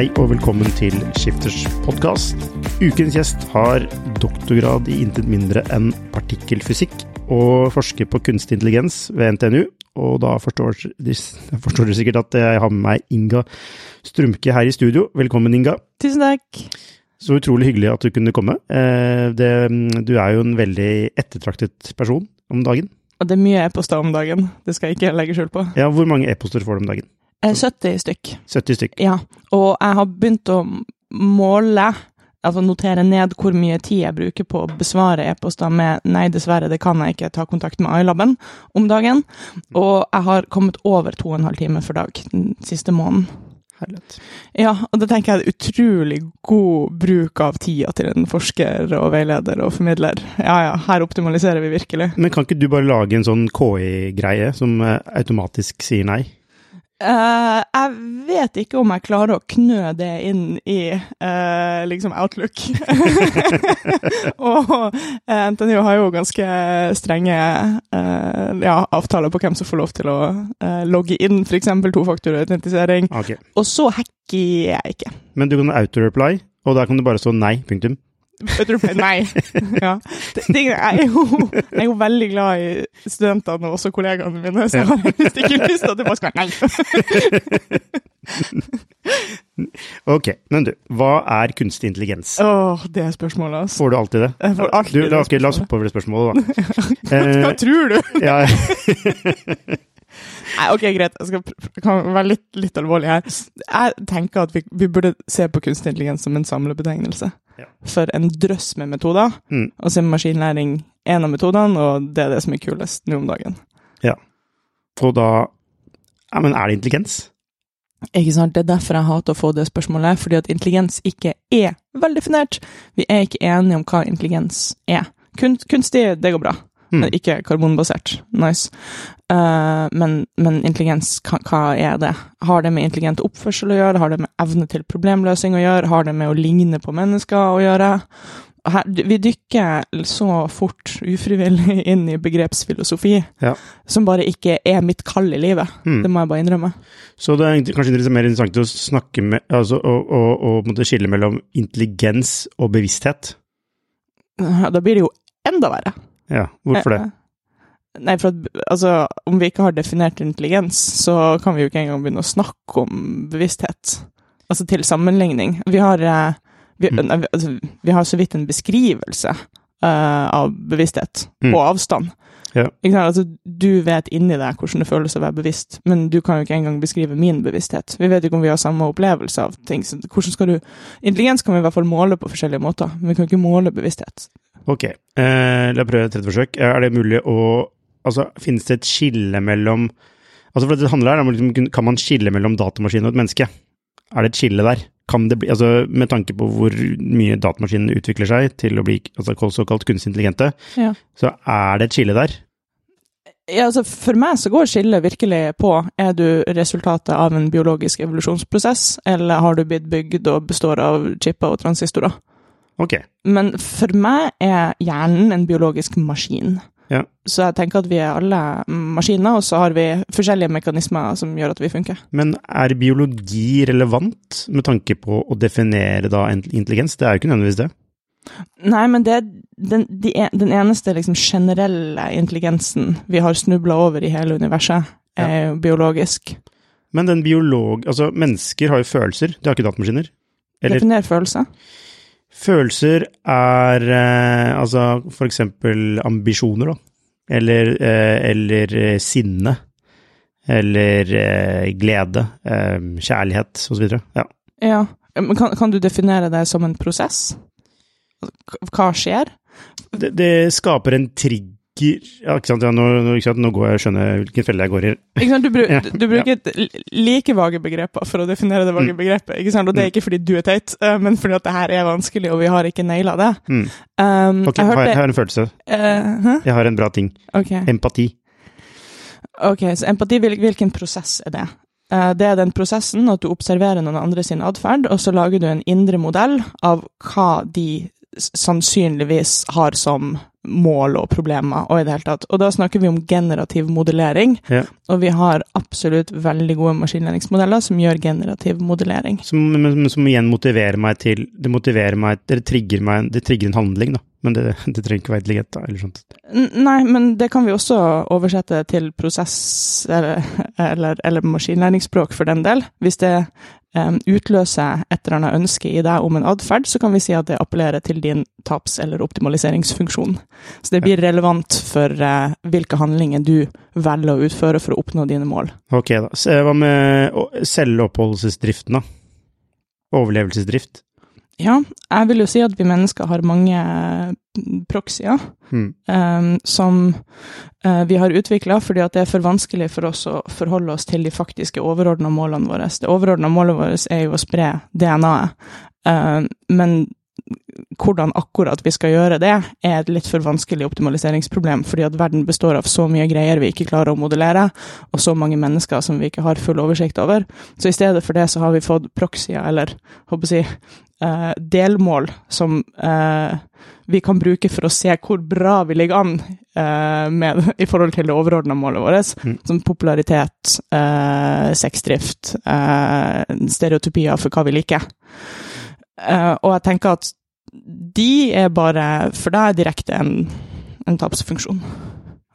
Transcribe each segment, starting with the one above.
Hei og velkommen til Skifters podkast. Ukens gjest har doktorgrad i intet mindre enn partikkelfysikk og forsker på kunstig intelligens ved NTNU. Og da forstår dere sikkert at jeg har med meg Inga Strumke her i studio. Velkommen, Inga. Tusen takk. Så utrolig hyggelig at du kunne komme. Eh, Det, du er jo en veldig ettertraktet person om dagen. Og det er mye e-poster om dagen, det skal jeg ikke legge skjul på. Ja, Hvor mange e-poster får du om dagen? Eh, 70 stykk. 70 stykk. Ja. Og jeg har begynt å måle, altså notere ned hvor mye tid jeg bruker på å besvare e-poster med 'nei, dessverre, det kan jeg ikke ta kontakt med iLaben' om dagen. Og jeg har kommet over to og en halv time for dag den siste måneden. Herlighet. Ja, og det tenker jeg er utrolig god bruk av tida til en forsker og veileder og formidler. Ja ja, her optimaliserer vi virkelig. Men kan ikke du bare lage en sånn KI-greie som eh, automatisk sier nei? Eh, jeg vet ikke om jeg klarer å knø det inn i uh, liksom Outlook. og uh, NTNU har jo ganske strenge eh, ja, avtaler på hvem som får lov til å eh, logge inn, f.eks. tofaktorautentisering. Okay. Og så hacker jeg ikke. Men du kan auto-reply, og der kan du bare stå nei, punktum. Vet nei. ja. Jeg, er jo, jeg er jo veldig glad i studentene og også kollegaene mine, så jeg har helst ikke lyst til at det bare skal være nei. Ok, men du, hva er kunstig intelligens? Åh, det er spørsmålet, altså. Får du alltid det? Jeg får alltid Du, det la, la oss hoppe over det spørsmålet, da. Hva hva tror du? ja, Nei, ok, greit. Jeg skal kan være litt, litt alvorlig her. Jeg tenker at vi, vi burde se på kunstig intelligens som en samlebetegnelse Ja. for en drøss med metoder. Mm. Og så er maskinlæring en av metodene, og det er det som er kulest nå om dagen. Ja. og da Ja, men er det intelligens? Ikke sant? Det er derfor jeg hater å få det spørsmålet, fordi at intelligens ikke er veldefinert. Vi er ikke enige om hva intelligens er. Kun, kunstig, det går bra. Mm. Men Ikke karbonbasert. Nice. Uh, men, men intelligens, hva, er det? Har det med intelligent oppførsel å gjøre? Har det med evne til problemløsning å gjøre? Har det med å ligne på mennesker å gjøre? Her, vi dykker så fort ufrivillig inn i begrepsfilosofi, Ja. som bare ikke er mitt kall i livet. Mm. Det må jeg bare innrømme. Så det er kanskje mer interessant å snakke med altså, og, og, og skille mellom intelligens og bevissthet. Da blir det jo enda verre. Ja, hvorfor det? Eh, Nei, for at, altså, om vi ikke har definert intelligens, så kan vi jo ikke engang begynne å snakke om bevissthet. Altså til sammenligning. Vi har, eh, vi, Mm. altså, vi har så vidt en beskrivelse uh, av bevissthet Mm. på avstand. Ja. Altså, du vet inni deg hvordan det føles å være bevisst, men du kan jo ikke engang beskrive min bevissthet. Vi vet jo ikke om vi har samme opplevelse av ting. Så hvordan skal du Intelligens kan vi i hvert fall måle på forskjellige måter, men vi kan ikke måle bevissthet. Ok, eh, la prøve et tredje forsøk. Er det mulig å Altså, finnes det et skille mellom Altså, for det handler her om liksom, Kan man skille mellom datamaskin og et menneske? Er det et skille der? Kan det bli, altså, med tanke på hvor mye datamaskinen utvikler seg til å bli altså, såkalt kunstig intelligente, Ja. så er det et skille der? Ja, altså For meg så går skillet virkelig på er du resultatet av en biologisk evolusjonsprosess, eller har du blitt bygd og består av chipper og transistorer. Ok. Men for meg er hjernen en biologisk maskin. Ja. Så jeg tenker at vi er alle maskiner, og så har vi forskjellige mekanismer som gjør at vi funker. Men er biologi relevant med tanke på å definere da intelligens? Det er jo ikke nødvendigvis det. Nei, men det er den, de, den eneste liksom generelle intelligensen vi har snubla over i hele universet, er jo biologisk. Men den biolog... Altså, mennesker har jo følelser, det har ikke datamaskiner. Eller Definer følelse. Følelser er eh, altså for eksempel ambisjoner, da. Eller, eh, eller eh, sinne. Eller eh, glede. Eh, kjærlighet, osv. Ja. Ja, men kan, kan du definere det som en prosess? Hva skjer? Det, det skaper en trigger ja, ikke sant? Ja, nå, ikke sant? nå går jeg og skjønner hvilken felle jeg går i. Ikke sant? Du, bru, Ja, du bruker et like vage begreper for å definere det vage Mm. begrepet, ikke sant? og det er ikke fordi du er teit, eh, men fordi at det her er vanskelig, og vi har ikke naila det. Mm. Um, Ok, jeg hørte jeg har en følelse. Uh? Jeg har en bra ting. Okay. Empati. ok, så empati, hvilken prosess er det? Eh, det er den prosessen at du observerer noen andre sin atferd, og så lager du en indre modell av hva de sannsynligvis har som mål og problemer, og i det hele tatt. Og da snakker vi om generativ modellering, Ja. og vi har absolutt veldig gode maskinlæringsmodeller som gjør generativ modellering. Som, men, som igjen motiverer meg til Det motiverer meg Det trigger meg Det trigger en handling, da. Men det, det trenger ikke være intelligent, da. Eller sånt. Nei, men det kan vi også oversette til prosess- eller, eller, eller maskinlæringsspråk for den del. Hvis det utløser et eller annet ønske i deg om en atferd, så kan vi si at det appellerer til din taps- eller optimaliseringsfunksjon. Så det blir relevant for eh, hvilke handlinger du velger å utføre for å oppnå dine mål. Ok, da. Se, Hva med selvoppholdelsesdriften, da? Overlevelsesdrift? Ja, jeg vil jo si at vi mennesker har mange mm, proxyer. mm. um, som uh, vi har utvikla fordi at det er for vanskelig for oss å forholde oss til de faktiske overordna målene våre. Det overordna målet vårt er jo å spre DNA-et, uh, men hvordan akkurat vi skal gjøre det, er et litt for vanskelig optimaliseringsproblem, fordi at verden består av så mye greier vi ikke klarer å modellere, og så mange mennesker som vi ikke har full oversikt over. Så i stedet for det så har vi fått proxyer, eller håper jeg, eh, delmål, som eh, vi kan bruke for å se hvor bra vi ligger an eh, med, i forhold til det overordna målet vårt, Mm. som popularitet, eh, sexdrift, eh, stereotypier for hva vi liker. Eh, og jeg tenker at de er bare for deg direkte en, en tapsfunksjon.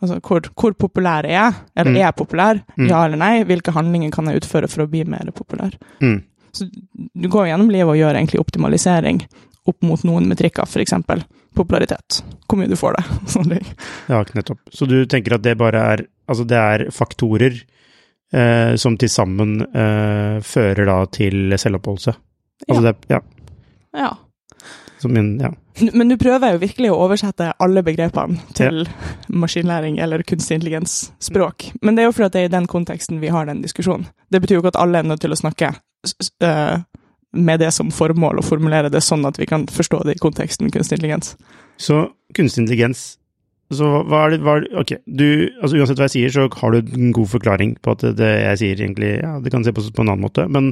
Altså hvor, hvor populær er jeg? Eller Mm. er jeg populær? Mm. Ja eller nei? Hvilke handlinger kan jeg utføre for å bli mer populær? Mm. Så du går gjennom livet og gjør egentlig optimalisering opp mot noen metrikker, f.eks. popularitet. Hvor mye du får det. Sånn. Ja, nettopp. Så du tenker at det bare er Altså, det er faktorer eh, som til sammen eh, fører da til selvoppholdelse? Altså Ja. det Ja. ja. Som en Ja. Men du prøver jo virkelig å oversette alle begrepene til maskinlæring eller kunstig intelligens språk. Men det er jo fordi det er i den konteksten vi har den diskusjonen. Det betyr jo ikke at alle er nødt til å snakke med det som formål å formulere det sånn at vi kan forstå det i konteksten kunstig intelligens. Så kunstig intelligens Så hva er det, hva er det Ok, du Altså uansett hva jeg sier, så har du en god forklaring på at det, jeg sier egentlig Ja, det kan se på på en annen måte, men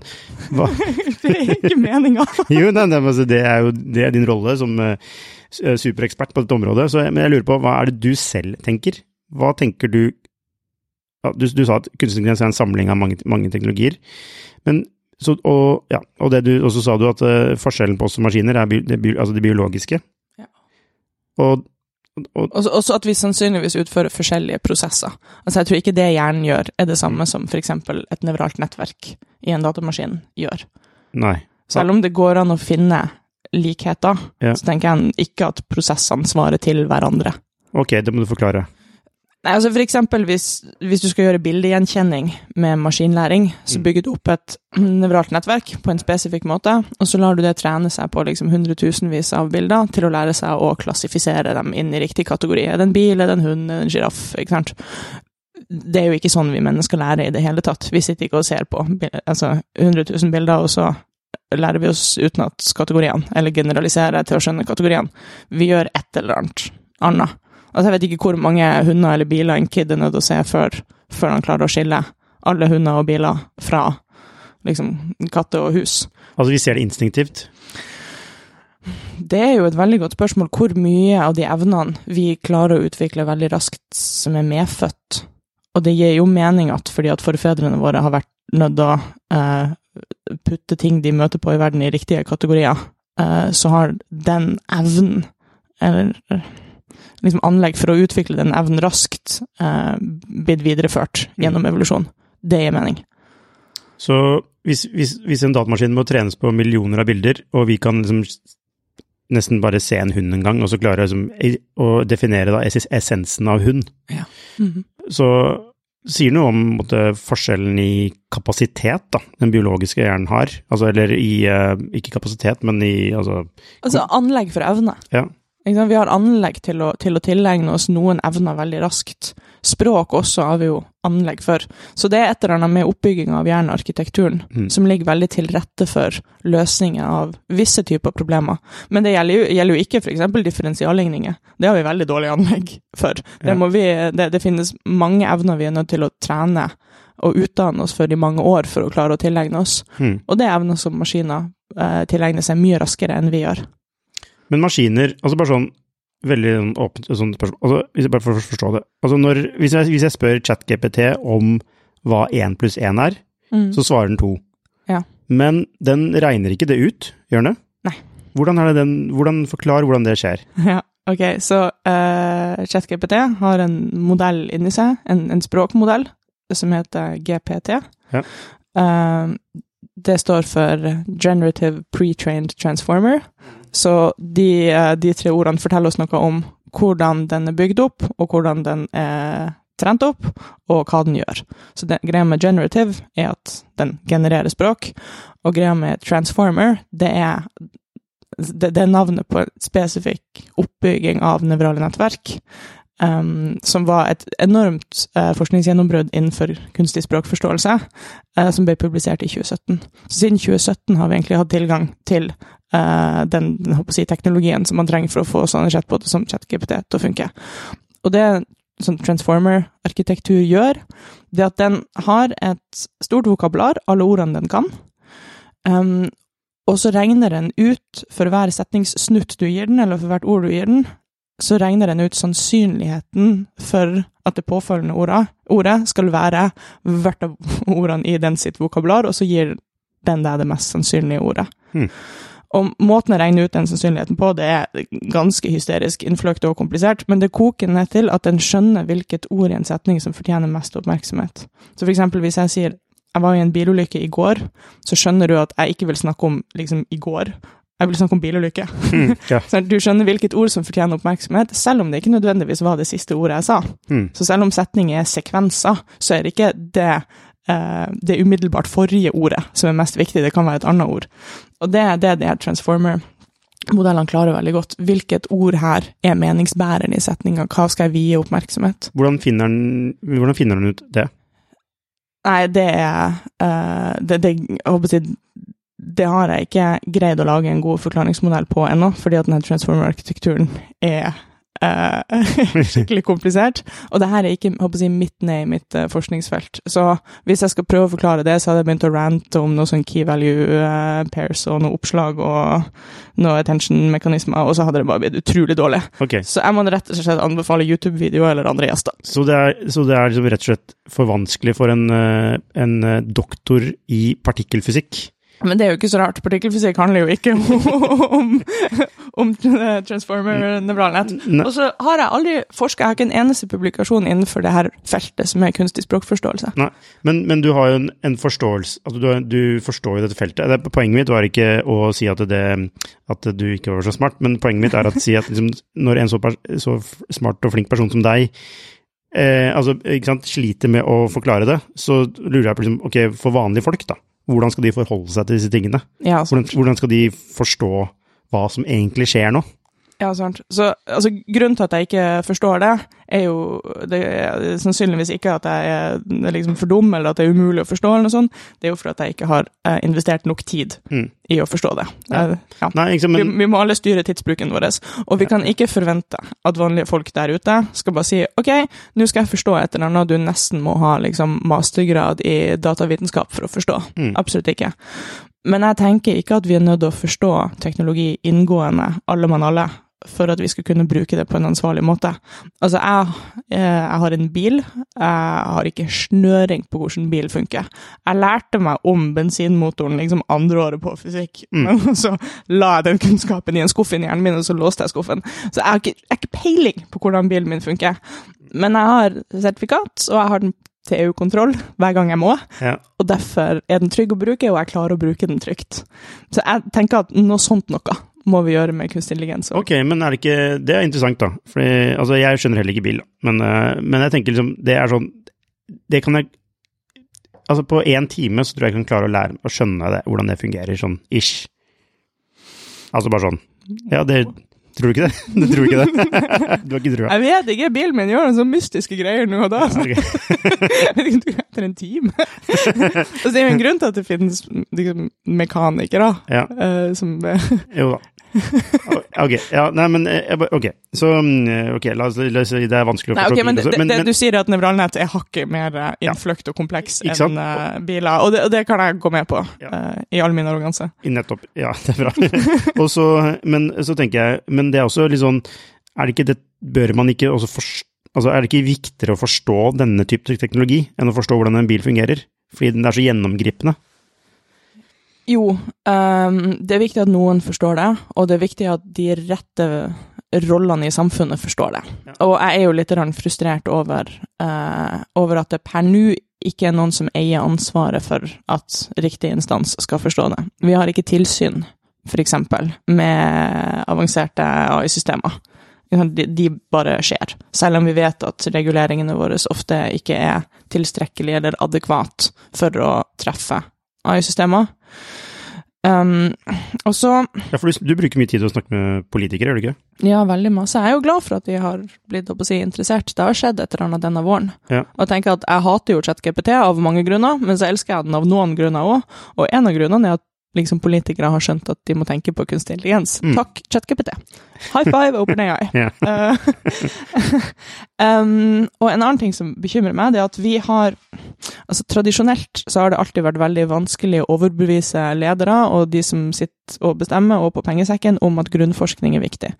hva det er ikke meninga. Jo, nei, nei, altså, det er jo det er din rolle som uh, eh, superekspert på dette området, så jeg, men jeg lurer på hva er det du selv tenker? Hva tenker du du, du sa at kunstig intelligens er en samling av mange, mange teknologier, men så, og, ja, og, det du, og så sa du at uh, forskjellen på oss og maskiner er bi, det, bi, altså det biologiske. Ja. Og, og Også, også at vi sannsynligvis utfører forskjellige prosesser. Altså Jeg tror ikke det hjernen gjør, er det samme som f.eks. et nevralt nettverk i en datamaskin gjør. Nei. Selv om det går an å finne likheter, Ja. så tenker jeg ikke at prosessene svarer til hverandre. Ok, det må du forklare. Nei, altså for eksempel hvis, hvis du skal gjøre bildegjenkjenning med maskinlæring, så Mm. bygger du opp et nevralt nettverk på en spesifikk måte, og så lar du det trene seg på liksom hundretusenvis av bilder til å lære seg å klassifisere dem inn i riktig kategori. Er det en bil, er det en hund, er det en sjiraff? Ikke sant? Det er jo ikke sånn vi mennesker lærer i det hele tatt. Vi sitter ikke og ser på altså 100 000 bilder, og så lærer vi oss utenat kategoriene, eller generaliserer til å skjønne kategoriene. Vi gjør et eller annet annet. Altså, jeg vet ikke hvor mange hunder eller biler en kid er nødt til å se før, før han klarer å skille alle hunder og biler fra liksom katter og hus. Altså, vi ser det instinktivt. Det er jo et veldig godt spørsmål hvor mye av de evnene vi klarer å utvikle veldig raskt som er medfødt. Og det gir jo mening at fordi at forfedrene våre har vært nødt til å eh, putte ting de møter på i verden i riktige kategorier, eh, så har den evnen, eller liksom anlegg for å utvikle den evnen raskt, eh, blitt videreført gjennom evolusjon. Det gir mening. Så hvis, hvis, hvis en datamaskin må trenes på millioner av bilder, og vi kan liksom nesten bare se en hund en gang, og så klare liksom, å definere da essensen av hund, Mhm. så sier noe om måtte, forskjellen i kapasitet da, den biologiske hjernen har. Altså, eller i eh, Ikke kapasitet, men i altså, Altså anlegg for evne. Ja. Vi har anlegg til å, til å tilegne oss noen evner veldig raskt. Språk også har vi jo anlegg for. Så det er et eller annet med oppbygginga av hjernearkitekturen Mm. som ligger veldig til rette for løsninger av visse typer problemer. Men det gjelder jo, gjelder jo ikke f.eks. differensialligninger. Det har vi veldig dårlig anlegg for. Det, vi, det, det finnes mange evner vi er nødt til å trene og utdanne oss for i mange år for å klare å tilegne oss. Mm. Og det er evner som maskiner eh, tilegner seg mye raskere enn vi gjør. Men maskiner, altså bare sånn veldig sånn åpent sånn spørsmål. Altså, hvis jeg bare for å forstå det. Altså, når, hvis, jeg, hvis jeg spør ChatGPT om hva én pluss én er, Mm. så svarer den to. Ja. Men den regner ikke det ut, gjør den det? Hvordan, er det den, hvordan Forklar hvordan det skjer. Ja, ok, så uh, ChatGPT har en modell inni seg, en, en språkmodell, som heter GPT. Ja. Eh, det står for Generative Pre-trained Transformer. Så de, eh, de tre ordene forteller oss noe om hvordan den er bygd opp, og hvordan den er trent opp, og hva den gjør. Så det, greia med generative er at den genererer språk, og greia med transformer, det er det, det er navnet på en spesifikk oppbygging av nevrale nettverk, um, som var et enormt uh, forskningsgjennombrudd innenfor kunstig språkforståelse, uh, som ble publisert i 2017. Så siden 2017 har vi egentlig hatt tilgang til uh, den, den si, teknologien som man trenger for å få sånne chatboter som ChatGPT til å funke. Og det sånn transformer-arkitektur gjør, det at den har et stort vokabular, alle ordene den kan, um, og så regner den ut, for hver setningssnutt du gir den, eller for hvert ord du gir den, så regner den ut sannsynligheten for at det påfølgende ordet, ordet skal være hvert av ordene i den sitt vokabular, og så gir den deg det mest sannsynlige ordet. Mm. Og måten å regne ut den sannsynligheten på, det er ganske hysterisk innfløkt og komplisert, men det koker ned til at den skjønner hvilket ord i en setning som fortjener mest oppmerksomhet. Så for eksempel hvis jeg sier jeg var i en bilulykke i går, så skjønner du at jeg ikke vil snakke om liksom i går. Jeg vil snakke om bilulykke. Mm, ja. Du skjønner hvilket ord som fortjener oppmerksomhet, selv om det ikke nødvendigvis var det siste ordet jeg sa. Mm. Så selv om setninger er sekvenser, så er det ikke det, eh, det umiddelbart forrige ordet som er mest viktig, det kan være et annet ord. Og det er det de her transformer-modellene klarer veldig godt. Hvilket ord her er meningsbæreren i setninga, hva skal jeg vie oppmerksomhet? Hvordan finner den, hvordan finner den ut det? Nei, det er uh, det, det, jeg håper å si, det har jeg ikke greid å lage en god forklaringsmodell på ennå, fordi at denne transformer-arkitekturen er eh, skikkelig komplisert. Og det her er ikke jeg håper jeg, midt ned i mitt eh, forskningsfelt. Så hvis jeg skal prøve å forklare det, så hadde jeg begynt å rante om noe sånn key value eh, pairs og noe oppslag og noe attention-mekanismer, og så hadde det bare blitt utrolig dårlig. Okay. Så jeg må rett og slett anbefale YouTube-videoer eller andre gjester. Så det er, så det er liksom rett og slett for vanskelig for en, en doktor i partikkelfysikk? Men det er jo ikke så rart. Partikkelfysikk handler jo ikke om, om transformer nevralnett. Og så har jeg aldri forska, jeg har ikke en eneste publikasjon innenfor det her feltet som er kunstig språkforståelse. Nei, men, men du har jo en, en forståelse altså du, du forstår jo dette feltet. Det, poenget mitt var ikke å si at, det, at du ikke var så smart, men poenget mitt er å si at liksom, når en så, så smart og flink person som deg eh, altså, ikke sant, sliter med å forklare det, så lurer jeg på liksom, ok, for vanlige folk, da. Hvordan skal de forholde seg til disse tingene? Ja. Hvordan, hvordan skal de forstå hva som egentlig skjer nå? Ja, sant. Så altså, grunnen til at jeg ikke forstår det, er jo det er sannsynligvis ikke at jeg er, liksom for dum, eller at det er umulig å forstå, eller noe sånt. Det er jo fordi at jeg ikke har eh, investert nok tid Mm. i å forstå det. Ja. Eh, ja. Nei, liksom, men... Vi, vi må alle styre tidsbruken vår, og vi kan ikke forvente at vanlige folk der ute skal bare si ok, nå skal jeg forstå et eller annet du nesten må ha liksom mastergrad i datavitenskap for å forstå. Mm. Absolutt ikke. Men jeg tenker ikke at vi er nødt til å forstå teknologi inngående, alle mann alle, for at vi skulle kunne bruke det på en ansvarlig måte. Altså, jeg, eh, jeg har en bil. Jeg har ikke snøring på hvordan bil funker. Jeg lærte meg om bensinmotoren liksom andre året på fysikk, Mm. men så la jeg den kunnskapen i en skuff i hjernen min, og så låste jeg skuffen. Så jeg har ikke, jeg har ikke peiling på hvordan bilen min funker. Men jeg har sertifikat, og jeg har den til EU-kontroll hver gang jeg må, ja. og derfor er den trygg å bruke, og jeg klarer å bruke den trygt. Så jeg tenker at noe sånt noe må vi gjøre med kunstig intelligens. Ok, men er det ikke Det er interessant, da. Fordi, altså, jeg skjønner heller ikke bil. Men, eh, men jeg tenker liksom Det er sånn Det kan jeg Altså, på én time så tror jeg jeg kan klare å lære å skjønne det, hvordan det fungerer, sånn ish. Altså bare sånn Ja, det Tror du ikke det? Du tror ikke det? Du har ikke trua? Jeg vet ikke, bilen min gjør noen sånne mystiske greier nå og da. Så okay. jeg vet ikke, etter en time. altså, det er jo en grunn til at det finnes liksom, mekanikere Ja. eh, som Jo da. Ok, ja, nei, men eh, Ok, så mm, Ok, la oss, la oss det er vanskelig å Nei, okay, men, det, men, det, du sier at nevralnett er hakket mer eh, innfløkt og kompleks enn uh, biler, og det, og det kan jeg gå med på, Ja. uh, i all min arroganse. Nettopp. Ja, det er bra. Og så, men så tenker jeg Men det er også litt sånn er det ikke det, bør man ikke også forstå Altså, er det ikke viktigere å forstå denne type teknologi enn å forstå hvordan en bil fungerer? Fordi den er så gjennomgripende. Jo, um, det er viktig at noen forstår det, og det er viktig at de rette rollene i samfunnet forstår det. Ja. Og jeg er jo litt frustrert over, uh, over at det per nå ikke er noen som eier ansvaret for at riktig instans skal forstå det. Vi har ikke tilsyn, eksempel, med avanserte AI-systemer de, de, bare skjer. Selv om vi vet at reguleringene våre ofte ikke er tilstrekkelig eller adekvat for å treffe AI-systemer. Um, og så Ja, for du, du, bruker mye tid til å snakke med politikere, gjør du ikke? Ja, veldig masse. Jeg er jo glad for at de har blitt si, interessert. Det har skjedd et eller annet denne våren. Ja. Og jeg tenker at jeg hater jo ChatGPT av mange grunner, men så elsker jeg den av noen grunner òg. Og en av grunnene er at liksom politikere har skjønt at de må tenke på kunstig intelligens. Mm. Takk, ChatGPT. High five, OpenAI. yeah. um, og en annen ting som bekymrer meg, det er at vi har altså Tradisjonelt så har det alltid vært veldig vanskelig å overbevise ledere og de som sitter og bestemmer, og på pengesekken, om at grunnforskning er viktig.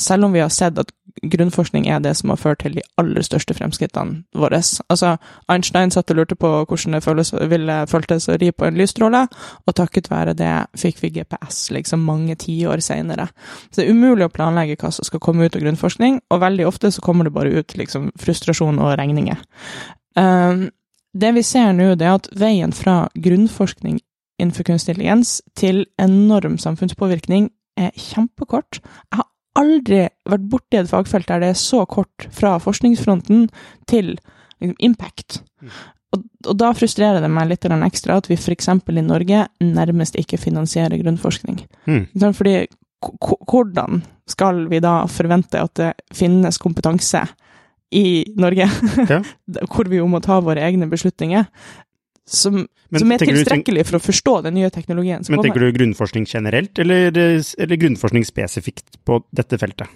Selv om vi har sett at grunnforskning er det som har ført til de aller største fremskrittene våre. Altså, Einstein satt og lurte på hvordan det føles, ville føltes å ri på en lysstråle, og takket være det fikk vi GPS liksom mange tiår senere. Så det er umulig å planlegge hva som skal komme ut av grunnforskning, og veldig ofte så kommer det bare ut liksom frustrasjon og regninger. Um, det vi ser nå, det er at veien fra grunnforskning innenfor kunstig intelligens til enorm samfunnspåvirkning er kjempekort. Jeg har aldri vært borti et fagfelt der det er så kort fra forskningsfronten til liksom, impact. Mm. Og, og, da frustrerer det meg litt ekstra at vi f.eks. i Norge nærmest ikke finansierer grunnforskning. Mm. Fordi hvordan skal vi da forvente at det finnes kompetanse i Norge, ja. hvor vi jo må ta våre egne beslutninger, som, som er tilstrekkelig for å forstå den nye teknologien som men, kommer. Men tenker du grunnforskning generelt, eller, eller, grunnforskning spesifikt på dette feltet?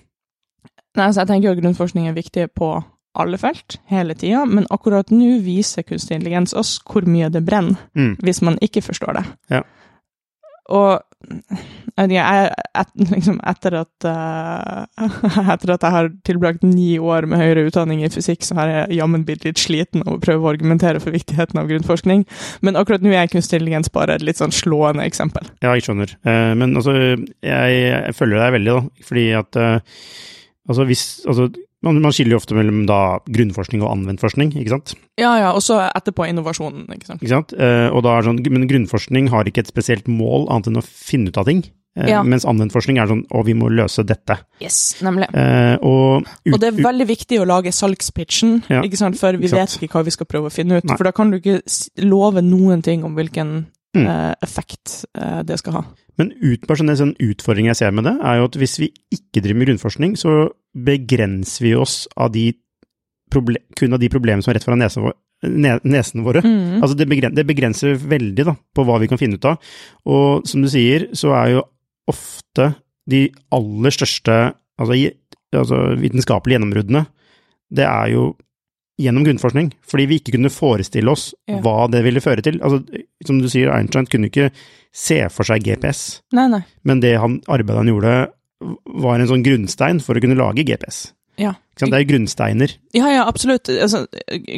Nei, altså jeg tenker jo grunnforskning er viktig på alle felt, hele tida, men akkurat nå viser kunstig intelligens oss hvor mye det brenner, mm. hvis man ikke forstår det. Ja. Og jeg, et, liksom etter at uh, Etter at jeg har tilbrakt ni år med høyere utdanning i fysikk, så har jeg jammen blitt litt sliten av å prøve å argumentere for viktigheten av grunnforskning. Men akkurat nå er kunstig bare et litt sånn slående eksempel. Ja, jeg skjønner. Uh, men altså, jeg, jeg, følger deg veldig, da. Fordi at uh, altså, hvis altså, man, man, skiller jo ofte mellom da grunnforskning og anvendt forskning, ikke sant? Ja, ja, og så etterpå innovasjonen, ikke sant. Ikke sant? Uh, og da er sånn, men grunnforskning har ikke et spesielt mål annet enn å finne ut av ting. Uh, ja. Mens anvendt forskning er sånn å, vi må løse dette. Yes, nemlig. Eh, og, ut, og, det er veldig viktig å lage salgspitchen, ja, ikke sant, for vi ikke sant? vet ikke hva vi skal prøve å finne ut. Nei. For da kan du ikke love noen ting om hvilken mm. effekt det skal ha. Men ut, en sånn utfordring jeg ser med det, er jo at hvis vi ikke driver med grunnforskning, så begrenser vi oss av de kun av de problemene som er rett foran nesa vår, nesene våre. Mm. Altså det, begrenser, det, begrenser veldig da, på hva vi kan finne ut av. Og som du sier, så er jo ofte de aller største altså, altså vitenskapelige gjennombruddene, det er jo gjennom grunnforskning. Fordi vi ikke kunne forestille oss ja. hva det ville føre til. Altså, som du sier, Einstein kunne ikke se for seg GPS, nei, nei. men det han, arbeidet han gjorde, var en sånn grunnstein for å kunne lage GPS. Ja. Det er grunnsteiner. Ja, ja, absolutt. Altså,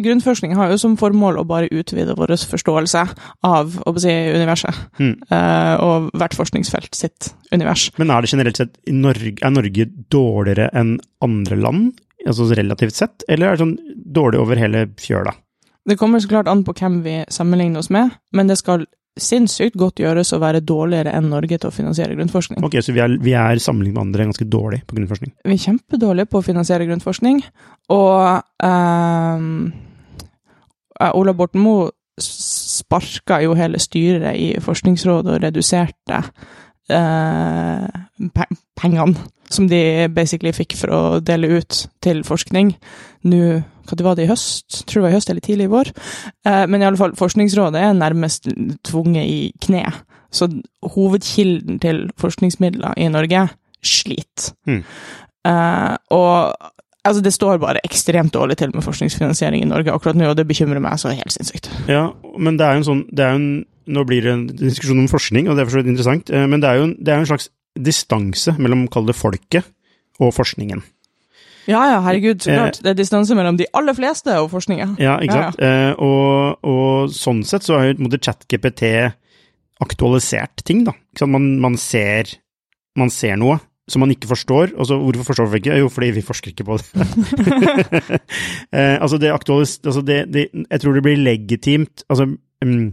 grunnforskning har jo som formål å bare utvide vår forståelse av si, universet, mm. uh, og hvert forskningsfelt sitt univers. Men er det generelt sett Norge, er Norge dårligere enn andre land, altså relativt sett, eller er det sånn dårlig over hele fjøla? Det kommer så klart an på hvem vi sammenligner oss med, men det skal sinnssykt godt gjøres å være dårligere enn Norge til å finansiere grunnforskning. Ok, Så vi er, vi er sammenlignet med andre ganske dårlige på grunnforskning? Vi er kjempedårlige på å finansiere grunnforskning, og um, Ola Borten Moe sparka jo hele styret i Forskningsrådet og reduserte uh, pengene som de basically fikk for å dele ut til forskning. Nå, hva det var det i høst? Tror det var i høst eller tidlig i vår. Eh, men i alle fall, Forskningsrådet er nærmest tvunget i kne. Så hovedkilden til forskningsmidler i Norge sliter. Mm. Eh, og Altså, det står bare ekstremt dårlig til med forskningsfinansiering i Norge akkurat nå, og det bekymrer meg så helt sinnssykt. Ja, men det er jo en sånn det er jo en, Nå blir det en diskusjon om forskning, og det er for så vidt interessant, eh, men det er jo en, det er en slags distanse mellom, kall det folket, og forskningen. Ja, ja, herregud, så klart. Det er distanse mellom de aller fleste og forskninga. Ja, ikke Ja, ja. Eh, og, og sånn sett så har jo ChatGPT aktualisert ting, da. Sant? Man, man, ser, man ser noe som man ikke forstår. Altså, hvorfor forstår vi ikke? Jo, fordi vi forsker ikke på det. eh, altså, det aktualis... Altså, det, det, jeg tror det blir legitimt Altså um,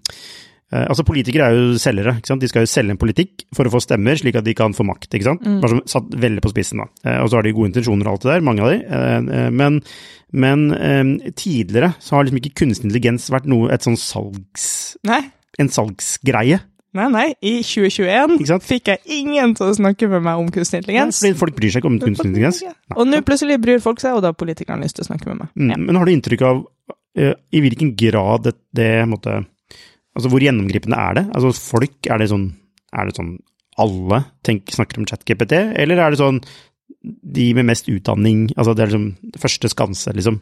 eh, Altså, Politikere er jo selgere. ikke sant? De skal jo selge en politikk for å få stemmer, slik at de kan få makt. ikke sant? Bare som satt veldig på spissen, da. Eh, og så har de gode intensjoner og alt det der, mange av de. Eh, eh, men men eh, tidligere så har liksom ikke kunstig intelligens vært noe, et sånn salgs... Nei, En salgsgreie. Nei, nei. I 2021 Ikke sant? fikk jeg ingen til å snakke med meg om kunstig intelligens. Fordi folk bryr seg ikke om kunstig intelligens. Og nå plutselig bryr folk seg, og da har politikerne lyst til å snakke med meg. Ja. Men har du inntrykk av uh, i hvilken grad det, det måtte, Altså, hvor gjennomgripende er det? Altså, folk, er det sånn Er det sånn alle tenker, snakker om ChatGPT, eller er det sånn de med mest utdanning Altså, det er liksom første skanse, liksom?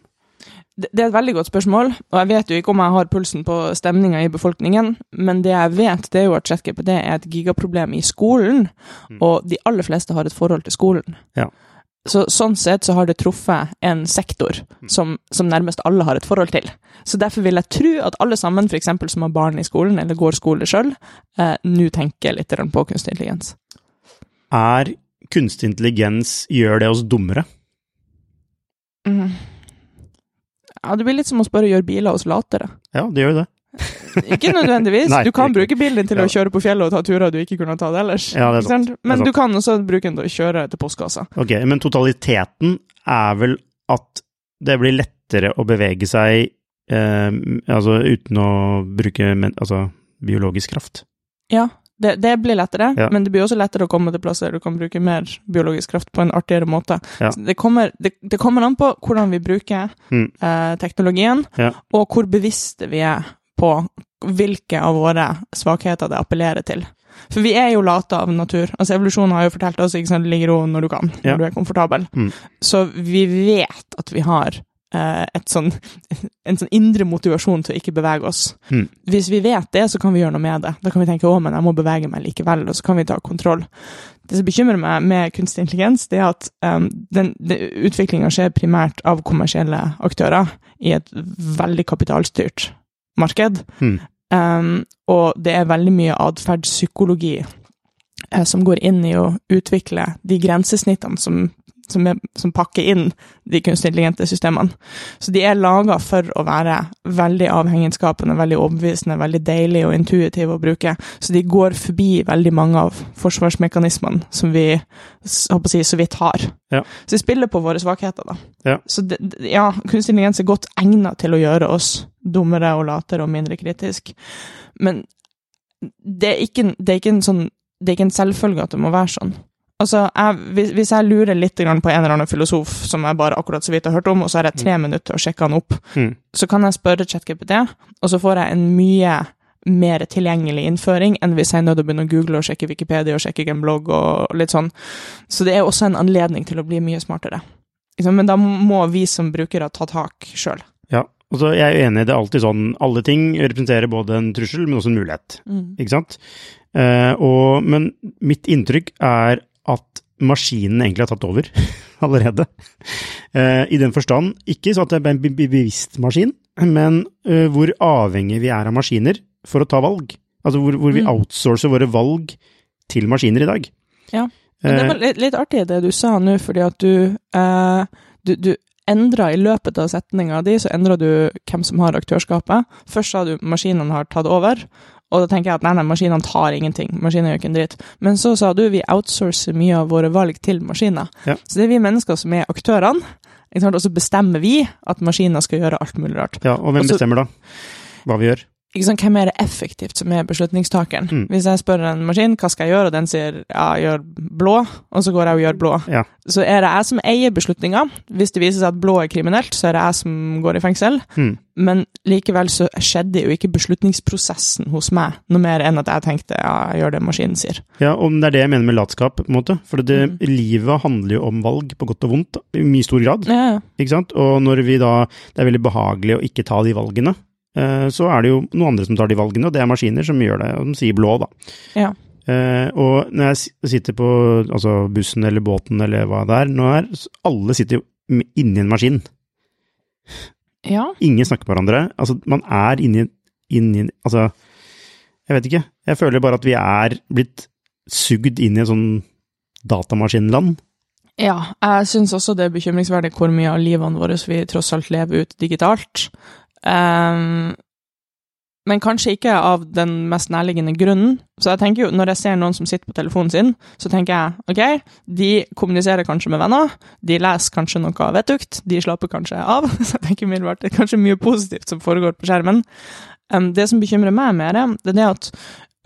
Det er et veldig godt spørsmål, og jeg vet jo ikke om jeg har pulsen på stemninga i befolkningen, men det jeg vet, det er jo at ChatGPT er et gigaproblem i skolen, og de aller fleste har et forhold til skolen. Ja. Så sånn sett så har det truffet en sektor som, som nærmest alle har et forhold til. Så derfor vil jeg tro at alle sammen, f.eks. som har barn i skolen, eller går skole sjøl, eh, nå tenker litt på kunstig intelligens. Er kunstig intelligens Gjør det oss dummere? Mm. Ja, det blir litt som å spørre gjør biler oss latere. Ja, det gjør jo det. Ikke nødvendigvis. Nei, du kan bruke bilen din til Ja. å kjøre på fjellet og ta turer du ikke kunne tatt ellers. Ja, det er sant. Men er sant. du kan også bruke den til å kjøre til postkassa. Ok, men totaliteten er vel at det blir lettere å bevege seg eh, altså uten å bruke men, altså, biologisk kraft. Ja, det, det blir lettere, Ja. men det blir også lettere å komme til plasser du kan bruke mer biologisk kraft på en artigere måte. Ja. Det, kommer, det, det kommer an på hvordan vi bruker Mm. eh, teknologien, Ja. og hvor bevisste vi er på hvilke av våre svakheter det appellerer til. For vi er jo late av natur. Altså Evolusjonen har jo fortalt oss ikke sant, ligg ro når du kan, når du er komfortabel. Mm. Så vi vet at vi har sånn, en sånn indre motivasjon til å ikke bevege oss. Mm. Hvis vi vet det, så kan vi gjøre noe med det. Da kan vi tenke å, men jeg må bevege meg likevel, og så kan vi ta kontroll. Det som bekymrer meg med kunstig intelligens, det er at um, den, den utviklinga skjer primært av kommersielle aktører i et veldig kapitalstyrt marked. Mm. Um, og det er veldig mye atferdspsykologi eh, som går inn i å utvikle de grensesnittene som, som, er, som pakker inn de kunstig intelligente systemene. Så de er laga for å være veldig avhengighetsskapende, veldig overbevisende, veldig deilige og intuitive å bruke. Så de går forbi veldig mange av forsvarsmekanismene som vi håper å si, så vidt har. Ja. Så de spiller på våre svakheter, da. Ja. Så det, ja, kunstig intelligens er godt egnet til å gjøre oss dummere og latere og mindre kritisk. Men det er ikke, det er ikke en sånn det er ikke en selvfølge at det må være sånn. Altså, jeg, hvis, jeg lurer litt grann på en eller annen filosof som jeg bare akkurat så vidt har hørt om, og så har jeg tre minutter til å sjekke han opp, Mm. så kan jeg spørre ChatGPT, og så får jeg en mye mer tilgjengelig innføring enn hvis jeg er nødt til å begynne å google og sjekke Wikipedia og sjekke en blogg og litt sånn. Så det er også en anledning til å bli mye smartere. Liksom, Men da må vi som brukere ta tak sjøl. Ja, altså jeg er enig, det er alltid sånn, alle ting representerer både en trussel, men også en mulighet, ikke sant? Eh, og, men mitt inntrykk er at maskinen egentlig har tatt over allerede. Eh, I den forstand, ikke sånn at det er en be- be- bevisst maskin, men eh, hvor avhengig vi er av maskiner for å ta valg. Altså hvor, hvor vi Mm. outsourcer våre valg til maskiner i dag. Ja. Men det Eh, var litt, litt artig det du sa nå, fordi at du, eh, du, du endra i løpet av setninga di, så endra du hvem som har aktørskapet. Først sa du maskinene har tatt over, og da tenker jeg at nei, nei, maskinene tar ingenting. Maskinene gjør ikke en dritt. Men så sa du vi outsourcer mye av våre valg til maskiner. Ja. Så det er vi mennesker som er aktørene, og så bestemmer vi at maskiner skal gjøre alt mulig rart. ja, og hvem også- bestemmer da hva vi gjør? Ikke sant, hvem er det effektivt som er beslutningstakeren? Mm. Hvis jeg spør en maskin hva skal jeg gjøre, og den sier ja, gjør blå, og så går jeg og gjør blå, Ja. så er det jeg som eier beslutninga. Hvis det viser seg at blå er kriminelt, så er det jeg som går i fengsel. Mm. Men likevel så skjedde jo ikke beslutningsprosessen hos meg noe mer enn at jeg tenkte ja, jeg gjør det maskinen sier. Ja, og det er det jeg mener med latskap, på en måte. For det, mm. livet handler jo om valg, på godt og vondt, i mye stor grad. Ja, ja. Ikke sant? Og når vi da, det er veldig behagelig å ikke ta de valgene, så er det jo noen andre som tar de valgene, og det er maskiner som gjør det, og de sier blå, da. Ja. Uh, og når jeg sitter på altså bussen eller båten eller hva det er, nå er, alle sitter jo inni en maskin. Ja. Ingen snakker med hverandre. Altså, man er inni, inni Altså, jeg vet ikke. Jeg føler bare at vi er blitt sugd inn i en sånn datamaskinland. Ja, jeg syns også det er bekymringsverdig hvor mye av livene våre vi tross alt lever ut digitalt. Ehm, men kanskje ikke av den mest nærliggende grunnen. Så jeg tenker jo, når jeg ser noen som sitter på telefonen sin, så tenker jeg ok, de kommuniserer kanskje med venner, de leser kanskje noe vettugt, de slapper kanskje av. Så jeg tenker umiddelbart det er kanskje mye positivt som foregår på skjermen. Um, det som bekymrer meg mer, det er det at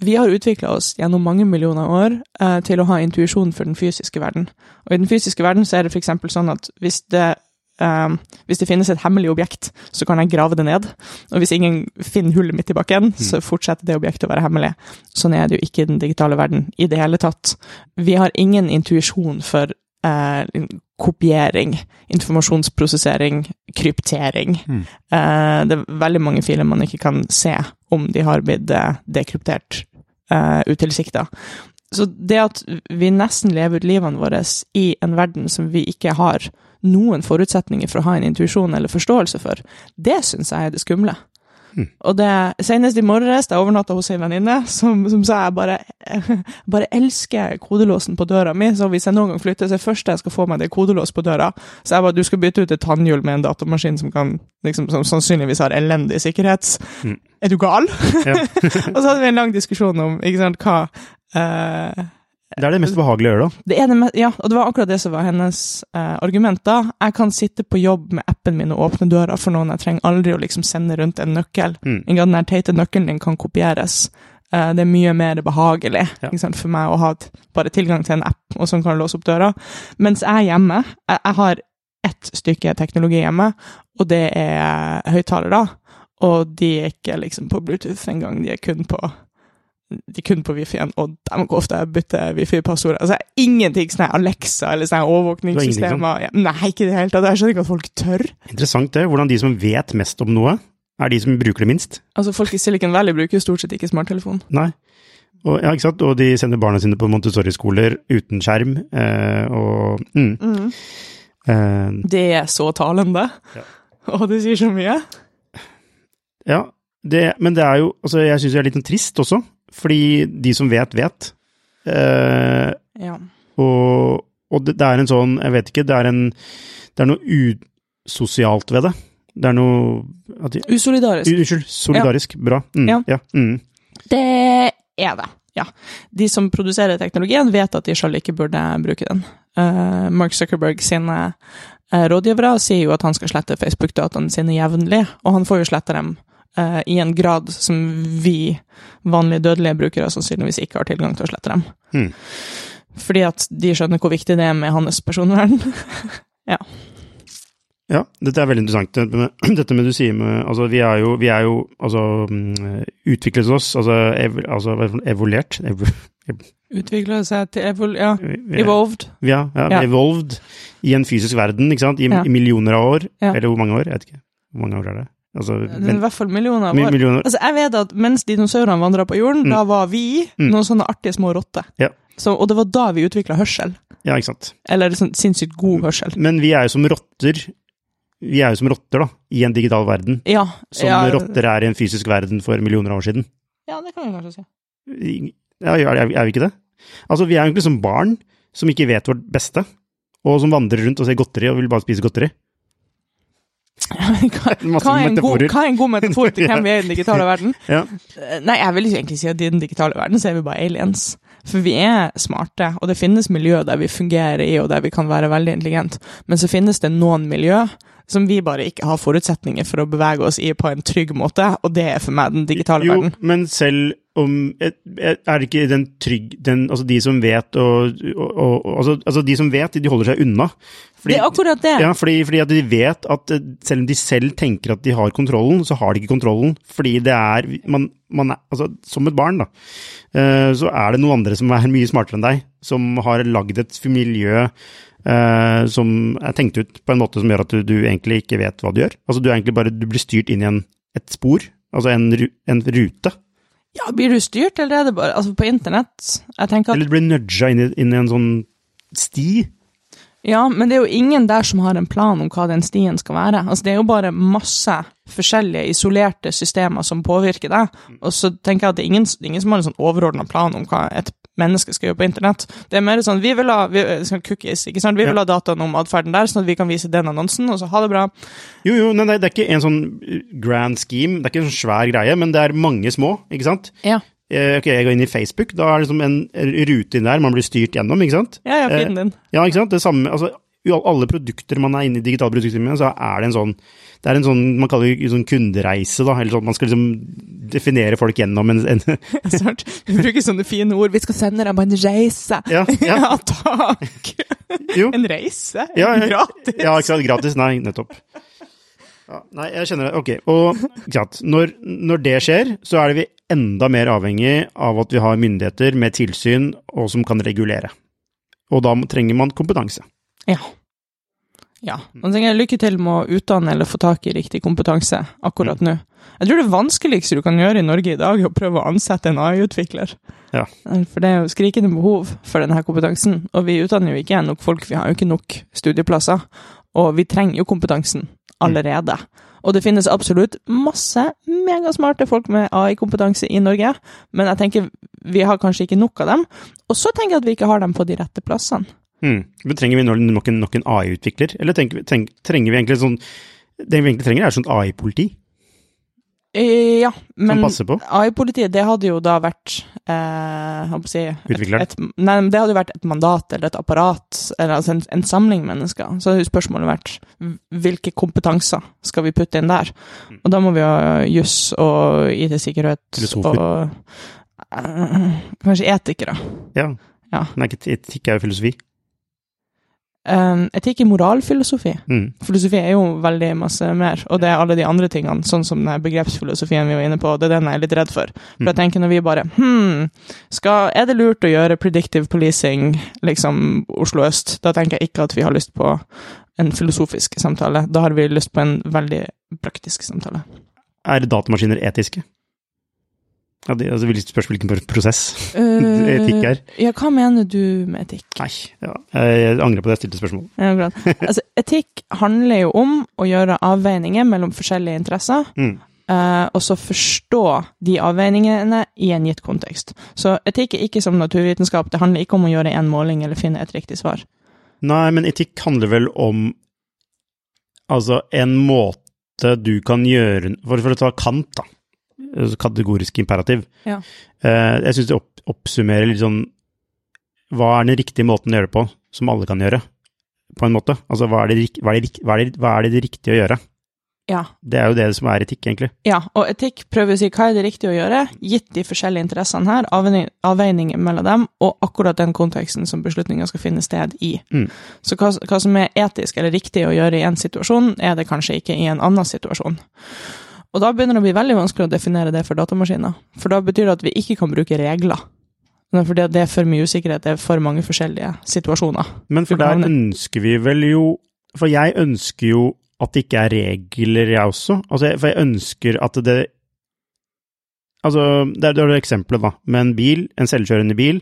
vi har utvikla oss gjennom mange millioner år eh, til å ha intuisjon for den fysiske verden. Og i den fysiske verden så er det f.eks. sånn at hvis det, eh, hvis det finnes et hemmelig objekt, så kan jeg grave det ned. Og hvis ingen finner hullet mitt i bakken, så fortsetter det objektet å være hemmelig. Sånn er det jo ikke i den digitale verden i det hele tatt. Vi har ingen intuisjon for eh, kopiering, informasjonsprosessering, kryptering. Mm. Eh, det er veldig mange filer man ikke kan se om de har blitt eh, dekryptert uh, utilsikta. Så det at vi nesten lever ut livene våre i en verden som vi ikke har noen forutsetninger for å ha en intuisjon eller forståelse for, det syns jeg er det skumle. Mm. Og det Senest i morges, da jeg overnatta hos ei venninne, som, som sa jeg bare, bare elsker kodelåsen på døra mi, så hvis jeg noen gang flytter, så er det første jeg skal få meg, det kodelås på døra. Så jeg bare du skal bytte ut et tannhjul med en datamaskin som, kan, liksom, som sannsynligvis har elendig sikkerhet. Mm. Er du gal? Ja. og så hadde vi en lang diskusjon om ikke sant, hva eh, Det er det mest behagelige å gjøre, da. det er det me- ja, og det var akkurat det som var hennes eh, argument. da. Jeg kan sitte på jobb med appen min og åpne døra for noen. Jeg trenger aldri å liksom sende rundt en nøkkel. Mm. Den her teite nøkkelen din kan kopieres. Eh, det er mye mer behagelig Ja. sant, for meg å ha bare tilgang til en app, og som kan låse opp døra. Mens jeg hjemme, jeg, jeg har ett stykke teknologi hjemme, og det er høyttalere. Og de er ikke liksom på Bluetooth engang, de er kun på de kun på Wi-Fi-en, og de går ofte og bytter wifi-passord. Altså, ingenting sånn Alexa eller sånn overvåkningssystemer. Ja, Nei, ikke i det hele tatt. Jeg skjønner ikke at folk tør. Interessant det, hvordan de som vet mest om noe, er de som bruker det minst. Altså, Folk i Silicon Valley bruker jo stort sett ikke smarttelefon. Nei. Og, ja, ikke sant? og de sender barna sine på Montessori-skoler uten skjerm. Eh, og mm, eh, Det er så talende. Ja. Og det sier så mye. Ja, det, men det er jo altså Jeg syns det er litt sånn trist også, fordi de som vet, vet. Eh, Ja. og og det, det er en sånn Jeg vet ikke, det er en Det er noe usosialt ved det. Det er noe at de, Usolidarisk. Unnskyld, solidarisk. Bra. Mm, Ja. ja. Mm. Det er det, ja. De som produserer teknologien, vet at de selv ikke burde bruke den. Uh, Mark Zuckerberg sine uh, rådgivere sier jo at han skal slette Facebook-dataene sine jevnlig, og han får jo slette dem eh, i en grad som vi vanlige dødelige brukere sannsynligvis ikke har tilgang til å slette dem. Mm. Fordi at de skjønner hvor viktig det er med hans personvern. Ja, dette er veldig interessant. Dette med, dette med du sier med Altså, vi er jo, vi er jo altså mm, utviklet oss, altså, ev, altså er evolert ev, Utvikler seg til evol... Ja, evolved. Ja, ja, Ja. evolved i en fysisk verden, ikke sant? I, Ja. i millioner av år. Ja. Eller hvor mange år? Jeg vet ikke. Hvor mange år er det? Altså, er i hvert fall millioner av år. millioner Altså, jeg vet at mens dinosaurene vandra på jorden, Mm. da var vi Mm. noen sånne artige små rotter. Ja. Så, og det var da vi utvikla hørsel. Ja, ikke sant. Eller sånn sinnssykt god hørsel. Men vi er jo som rotter. Vi er jo som rotter, da, i en digital verden. Ja. Som ja, rotter er i en fysisk verden for millioner av år siden. Ja, det kan vi kanskje si. Ja, er vi ikke det? Altså, vi er jo egentlig som barn som ikke vet vårt beste, og som vandrer rundt og ser godteri og vil bare spise godteri. Hva, hva, er en god, hva er en god metafor til hvem vi er i den digitale verden? Ja. Eh, Nei, jeg vil ikke egentlig si at i den digitale verden så er vi bare aliens. For vi er smarte, og det finnes miljø der vi fungerer i, og der vi kan være veldig intelligent. Men så finnes det noen miljø som vi bare ikke har forutsetninger for å bevege oss i på en trygg måte, og det er for meg den digitale Jo, verden. men selv om Er det ikke den trygg... Den, altså de som vet og, og, og altså, altså de som vet, de holder seg unna. Fordi, det er akkurat det. Ja, fordi, fordi at de vet at eh, selv om de selv tenker at de har kontrollen, så har de ikke kontrollen. Fordi det er man, man er, altså, Som et barn, da, eh, så er det noen andre som er mye smartere enn deg, som har lagd et miljø eh, som er tenkt ut på en måte som gjør at du, du egentlig ikke vet hva du gjør. Altså, du er egentlig bare Du blir styrt inn i en, et spor, altså en, en rute. Ja, Blir du styrt, eller er det bare Altså, på internett Jeg tenker at Eller du blir nudga inn, i- inn i en sånn sti. Ja, men det er jo ingen der som har en plan om hva den stien skal være. Altså, det er jo bare masse forskjellige isolerte systemer som påvirker deg. Og så tenker jeg at det er ingen, ingen som har en sånn overordna plan om hva et menneske skal gjøre på internett. Det er mer sånn vi vil ha vi, sånn cookies, ikke sant? Vi vil ha dataen om atferden der, sånn at vi kan vise den annonsen, og så ha det bra. Jo, jo, nei, det er ikke en sånn grand scheme, det er ikke en sånn svær greie, men det er mange små, ikke sant? Ja, Eh, Ok, jeg går inn i Facebook, da er det liksom en rute inn der man blir styrt gjennom, ikke sant? ja, ja Eh, feeden din. Ja, ikke sant? Det samme, altså, i alle produkter man er inne i digitale produkter med, så er det en sånn, det er en sånn, man kaller det sånn kundereise, da, eller sånn, man skal liksom definere folk gjennom en, en Sant? Vi bruker sånne fine ord. Vi skal sende deg på en reise. ja, ja, Ja, takk! jo, En reise? Ja, ja. Gratis? ja, ikke sant, gratis, nei, nettopp. Ja, nei, jeg kjenner det, ok, og, ikke sant, når, når det skjer, så er det vi enda mer avhengig av at vi har myndigheter med tilsyn, og som kan regulere. Og da trenger man kompetanse. Ja. Ja. Og så tenker jeg lykke til med å utdanne eller få tak i riktig kompetanse akkurat nå. Jeg tror det vanskeligste du kan gjøre i Norge i dag, er å prøve å ansette en AI-utvikler. Ja. For det er jo skrikende behov for denne kompetansen, og vi utdanner jo ikke nok folk, vi har jo ikke nok studieplasser, og vi trenger jo kompetansen allerede. Og det finnes absolutt masse megasmarte folk med AI-kompetanse i Norge, men jeg tenker vi har kanskje ikke nok av dem, og så tenker jeg at vi ikke har dem på de rette plassene. Hmm. Men trenger vi nok en, nok en AI-utvikler, eller tenker, tenk, trenger vi egentlig sånn, det vi egentlig trenger er sånn AI-politi, Eh, Ja, men AI-politiet, det hadde jo da vært eh, si, utvikleren. et, nei, det hadde jo vært et mandat eller et apparat, eller altså en, en samling mennesker. Så hadde jo spørsmålet vært hvilke kompetanser skal vi putte inn der? Mm. Og da må vi ha juss og IT-sikkerhet Filosofer. og eh, kanskje etikere. Ja. Ja. Nei, etikk er jo filosofi. Um, etikk er moralfilosofi. Mm. Filosofi er jo veldig masse mer, og det er alle de andre tingene, sånn som den begrepsfilosofien vi var inne på, det er den jeg er litt redd for. For jeg Mm. tenker når vi bare hm, skal, er det lurt å gjøre predictive policing, liksom Oslo øst? Da tenker jeg ikke at vi har lyst på en filosofisk samtale. Da har vi lyst på en veldig praktisk samtale. Er datamaskiner etiske? Ja, det, altså, det spørs hvilken prosess etikk er. Eh, Ja, hva mener du med etikk? Nei, ja. jeg angrer på det jeg stilte spørsmål. Ja, altså, etikk handler jo om å gjøre avveininger mellom forskjellige interesser, Mm. Uh, og så forstå de avveiningene i en gitt kontekst. Så etikk er ikke som naturvitenskap, det handler ikke om å gjøre en måling eller finne et riktig svar. Nei, men etikk handler vel om altså en måte du kan gjøre For, for å ta Kant, da. Kategorisk imperativ. Ja. Eh, jeg syns det opp, oppsummerer litt sånn Hva er den riktige måten å gjøre det på, som alle kan gjøre? På en måte. Altså, hva er det, hva er det, hva er det, hva er det riktige å gjøre? Ja. Det er jo det som er etikk, egentlig. ja, og etikk prøver å si hva er det riktige å gjøre, gitt de forskjellige interessene her, avveining, avveininger mellom dem, og akkurat den konteksten som beslutninga skal finne sted i. Mm. Så hva, hva som er etisk eller riktig å gjøre i en situasjon, er det kanskje ikke i en annen situasjon. Og da begynner det å bli veldig vanskelig å definere det for datamaskiner. For da betyr det at vi ikke kan bruke regler. Er Fordi det er for mye usikkerhet, det er for mange forskjellige situasjoner. Men for Du der ønsker vi vel jo For jeg ønsker jo at det ikke er regler, jeg også. Altså, for jeg ønsker at det Altså, der er det er eksempelet, da, med en bil, en selvkjørende bil,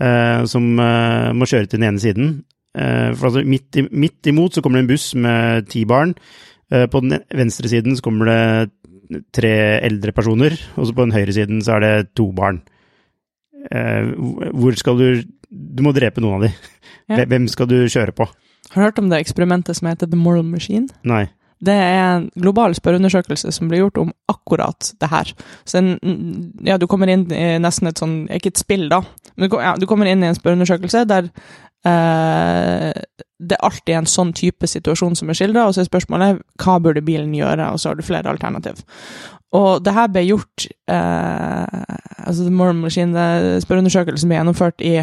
eh, som eh, må kjøre til den ene siden. Eh, for altså, midt, i, midt imot så kommer det en buss med ti barn. Eh, på den venstre siden så kommer det tre eldre personer, og så på den høyre siden så er det to barn. Eh, hvor skal du Du må drepe noen av dem. Ja. Hvem skal du kjøre på? Har du hørt om det eksperimentet som heter The Moral Machine? Nei. Det er en global spørreundersøkelse som blir gjort om akkurat det her. Så en, ja, du kommer inn i nesten et sånn, ikke et spill da, men ja, du kommer inn i en spørreundersøkelse der eh, det er alltid en sånn type situasjon som er skildret, og så er spørsmålet hva burde bilen gjøre, og så har du flere alternativ. Og det her ble gjort, eh, altså The Mormon Machine, det spørreundersøkelsen ble gjennomført i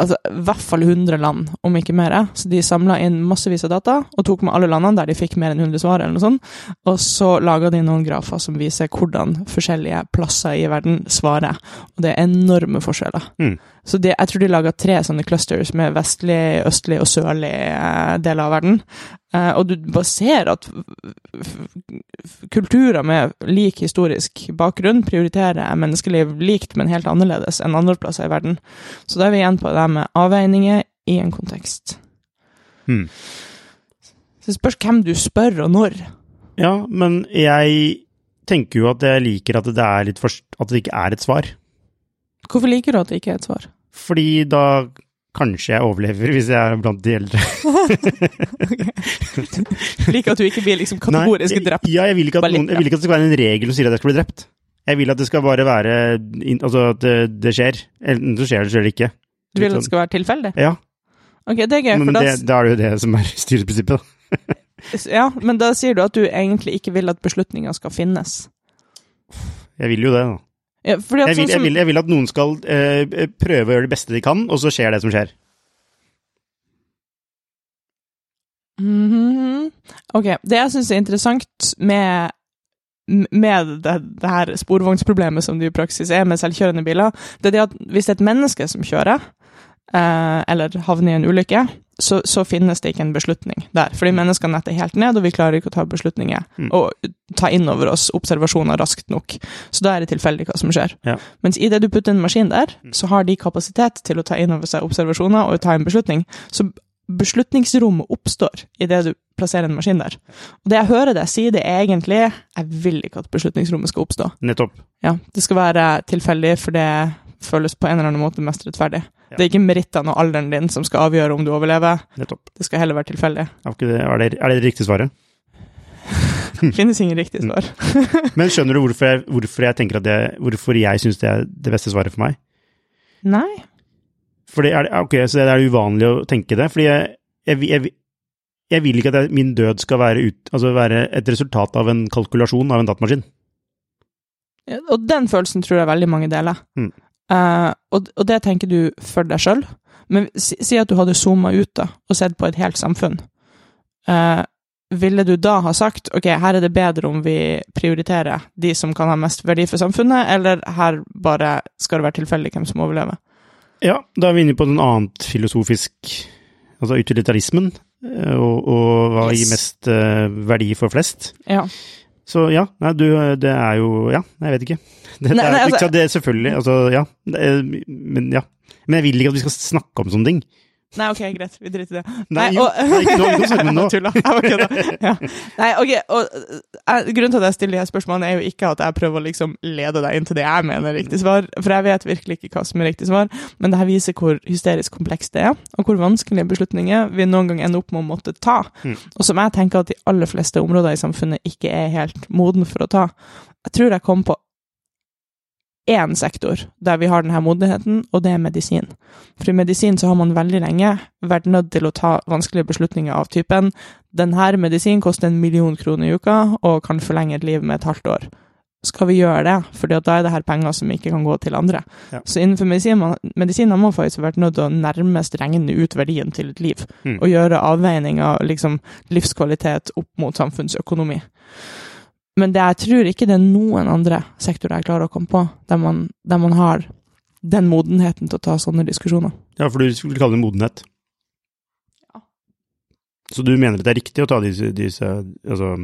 altså, i hvert fall 100 land, om ikke mer. Så de samla inn massevis av data, og tok med alle landene der de fikk mer enn 100 svar, eller noe sånt. Og så laga de noen grafer som viser hvordan forskjellige plasser i verden svarer. Og det er enorme forskjeller. Mm. Så de, jeg tror de laga tre sånne clusters med vestlig, østlig og sørlig eh, deler av verden. Eh, og du bare ser at kulturer med lik historisk bakgrunn prioriterer menneskeliv likt, men helt annerledes enn andre plasser i verden. Så da er vi igjen på det med avveininger i en kontekst. Hmm. Så det spørs hvem du spør, og når. Ja, men jeg tenker jo at jeg liker at det, litt at det ikke er et svar. Hvorfor liker du at det ikke er et svar? Fordi da kanskje jeg overlever hvis jeg er blant de eldre. Liker at du ikke blir liksom kategorisk Nei, drept. Ja, jeg vil, at jeg vil ikke at det skal være en regel som sier at jeg skal bli drept. Jeg vil at det skal bare være Altså at det, skjer. Enten så skjer det, så skjer det ikke. Du vil at det skal være tilfeldig? Ja, Ok, det er gøy, men det, da er det jo det som er styreprinsippet. ja, men da sier du at du egentlig ikke vil at beslutninga skal finnes. Jeg vil jo det, da. Ja, at Jeg vil, sånn jeg vil, jeg vil at noen skal eh, prøve å gjøre det beste de kan, og så skjer det som skjer. Mhm. Ok, det jeg syns er interessant med, med det, det her sporvognsproblemet som det i praksis er med selvkjørende biler, det er det at hvis det er et menneske som kjører, eller havner i en ulykke, så, så finnes det ikke en beslutning der. Fordi menneskene netter helt ned, og vi klarer ikke å ta beslutninger Mm. og ta inn over oss observasjoner raskt nok. Så da er det tilfeldig hva som skjer. Ja. Mens i det du putter en maskin der, så har de kapasitet til å ta inn over seg observasjoner og ta en beslutning. Så beslutningsrommet oppstår i det du plasserer en maskin der. Og det jeg hører deg si, det er egentlig Jeg vil ikke at beslutningsrommet skal oppstå. Nettopp. Ja, Det skal være tilfeldig, for det føles på en eller annen måte mest rettferdig. Ja. Det er ikke merittene og alderen din som skal avgjøre om du overlever. Nettopp. Det skal heller være tilfeldig. Er, det, er, det, er det det riktige svaret? Finnes ingen riktig svar. Men skjønner du hvorfor jeg, hvorfor jeg tenker at det, hvorfor jeg syns det er det beste svaret for meg? Nei. Fordi er det, ok, så det er uvanlig å tenke det. Fordi jeg, jeg, jeg, jeg vil ikke at min død skal være, ut, altså være et resultat av en kalkulasjon av en datamaskin. Og den følelsen tror jeg veldig mange deler. Mm. Eh, og, og det tenker du for deg sjøl. Men si, si at du hadde zooma ut da, og sett på et helt samfunn. Uh, ville du da ha sagt ok, her er det bedre om vi prioriterer de som kan ha mest verdi for samfunnet, eller her bare skal det være tilfeldig hvem som overlever? Ja, da er vi inne på den annet filosofisk Altså utilitarismen, eh, og, og hva Yes. gir mest verdi for flest. Ja. Så ja, nei, du, det er jo Ja, jeg vet ikke. Det, Nei, nei, altså- er, det er selvfølgelig Altså, ja. Det men ja. Men jeg vil ikke at vi skal snakke om sånne ting. Nei, ok, greit, vi driter i det. Nei, nei, ikke nå, ikke snakke nå. Tulla. Jeg var kødda. Ja. Nei, ok, og eh, Grunnen til at jeg stiller de spørsmålene, er jo ikke at jeg prøver å liksom lede deg inn til det jeg mener er riktig svar, for jeg vet virkelig ikke hva som er riktig svar, men det her viser hvor hysterisk komplekst det er, og hvor vanskelige beslutninger vi noen gang ender opp med å måtte ta, Mm. og som jeg tenker at de aller fleste områder i samfunnet ikke er helt moden for å ta. Jeg tror jeg kom på én sektor der vi har denne modenheten, og det er medisin. For i medisin så har man veldig lenge vært nødt til å ta vanskelige beslutninger av typen denne medisinen koster en million kroner i uka og kan forlenge et liv med et halvt år. Skal vi gjøre det? Fordi da er det her penger som ikke kan gå til andre. Ja. Så innenfor medisin, medisin har man faktisk vært nødt til å nærmest regne ut verdien til et liv. Mm. Og gjøre avveining av liksom, livskvalitet opp mot samfunnsøkonomi. Men det, jeg tror ikke det er noen andre sektorer jeg klarer å komme på, der man, der man har den modenheten til å ta sånne diskusjoner. Ja, for du skulle kalle det modenhet. Ja. Så du mener at det er riktig å ta disse, disse altså,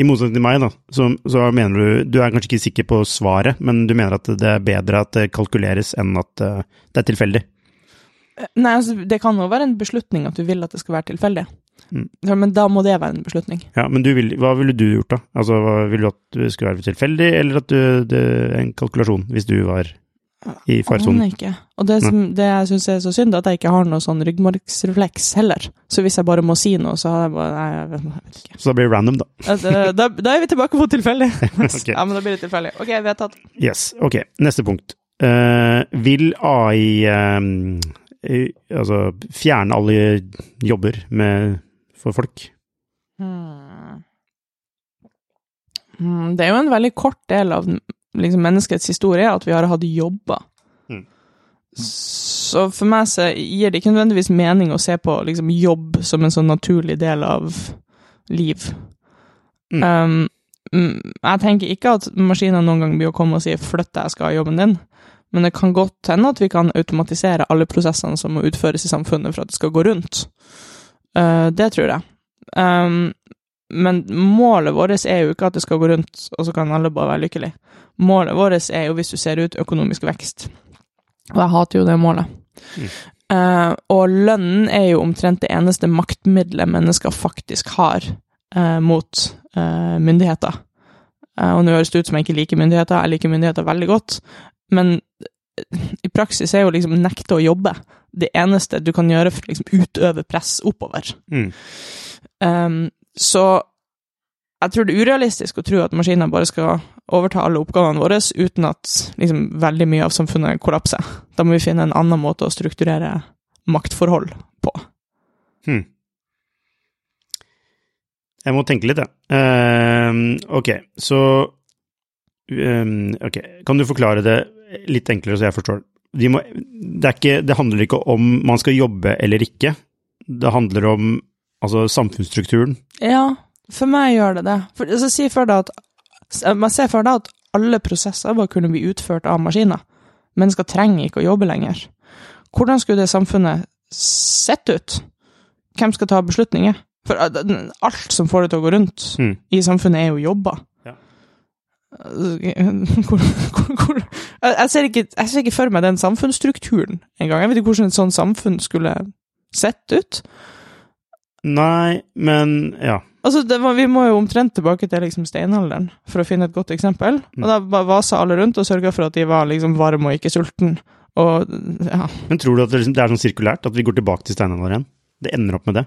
I motsetning til meg, da, så, så mener du Du er kanskje ikke sikker på svaret, men du mener at det er bedre at det kalkuleres enn at eh, det er tilfeldig. Nei, altså, det kan jo være en beslutning at du vil at det skal være tilfeldig. Mm. Ja, men da må det være en beslutning. Ja, men du vil, hva ville du gjort, da? Altså, hva, Ville du at det skulle være tilfeldig, eller at du, det er en kalkulasjon, hvis du var i faresonen? Aner ikke. Og det, som, det jeg syns er så synd, at jeg ikke har noe sånn ryggmargsrefleks heller. Så hvis jeg bare må si noe, så har jeg bare Nei, jeg vet, ikke. Så da blir det random, da. Da, da, er vi tilbake på tilfeldig. okay. Ja, men da blir det tilfeldig. Ok, vedtatt. Yes, ok. Neste punkt. Uh, vil AI eh, i, altså fjerne alle jobber med, for folk? Hmm. Hmm, Det er jo en veldig kort del av liksom, menneskets historie at vi har hatt jobber. Mm. Så for meg så gir det ikke nødvendigvis mening å se på liksom, jobb som en sånn naturlig del av liv. Mm. Um, jeg tenker ikke at maskiner noen gang blir å komme og si 'flytt deg, jeg skal ha jobben din', men det kan godt hende at vi kan automatisere alle prosessene som må utføres i samfunnet for at det skal gå rundt. Uh, det tror jeg. Um, men målet vårt er jo ikke at det skal gå rundt, og så kan alle bare være lykkelige. Målet vårt er jo, hvis du ser ut, økonomisk vekst. Og jeg hater jo det målet. Mm. Uh, og lønnen er jo omtrent det eneste maktmiddelet mennesker faktisk har uh, mot myndigheter. Og nå høres det ut som jeg ikke liker myndigheter, jeg liker myndigheter veldig godt, men i praksis er jo liksom nekte å jobbe det eneste du kan gjøre for å liksom utøve press oppover. Mm. Um, så jeg tror det er urealistisk å tro at maskiner bare skal overta alle oppgavene våre uten at liksom, veldig mye av samfunnet kollapser. Da må vi finne en annen måte å strukturere maktforhold på. Hmm. Jeg må tenke litt, jeg. Ehm, ok, så um, Ok, kan du forklare det litt enklere så jeg forstår? De må, det, ikke, det handler ikke om man skal jobbe eller ikke. Det handler om altså, samfunnsstrukturen. Ja, for meg gjør det det. For, altså, si for at Man ser for deg at alle prosesser bare kunne bli utført av maskiner. Mennesker trenger ikke å jobbe lenger. Hvordan skulle det samfunnet sett ut? Hvem skal ta beslutninger? For uh, alt som får det til å gå rundt Mm. i samfunnet, er jo jobber. Ja. Hvor, hvor, hvor, jeg, jeg, ser ikke, jeg ser ikke for meg den samfunnsstrukturen engang. Jeg vet ikke hvordan et sånt samfunn skulle sett ut. Nei, men ja. Altså, det var, Vi må jo omtrent tilbake til liksom steinalderen for å finne et godt eksempel. Mm. Og Da vasa alle rundt og sørga for at de var liksom varme og ikke sulten. Og ja, Men tror du at det, liksom, det er sånn sirkulært, at vi går tilbake til steinalderen igjen? Det ender opp med det.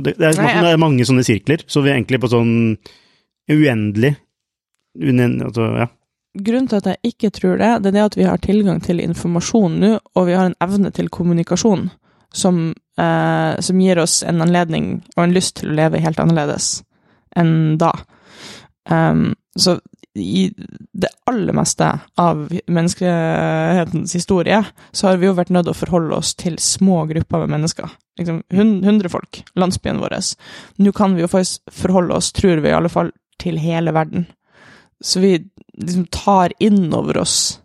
Det, det, er, Nei, jeg- det er mange sånne sirkler, så vi er egentlig på sånn uendelig unen, altså, ja. Grunnen til at jeg ikke tror det, det er at vi har tilgang til informasjon nå, og vi har en evne til kommunikasjon som, eh, som gir oss en anledning og en lyst til å leve helt annerledes enn da. Um, så i det aller meste av menneskehetens historie så har vi jo vært nødt å forholde oss til små grupper med mennesker. Liksom hun- hundre folk, landsbyen vår. Nå kan vi jo faktisk forholde oss, tror vi i alle fall, til hele verden. Så vi liksom tar inn over oss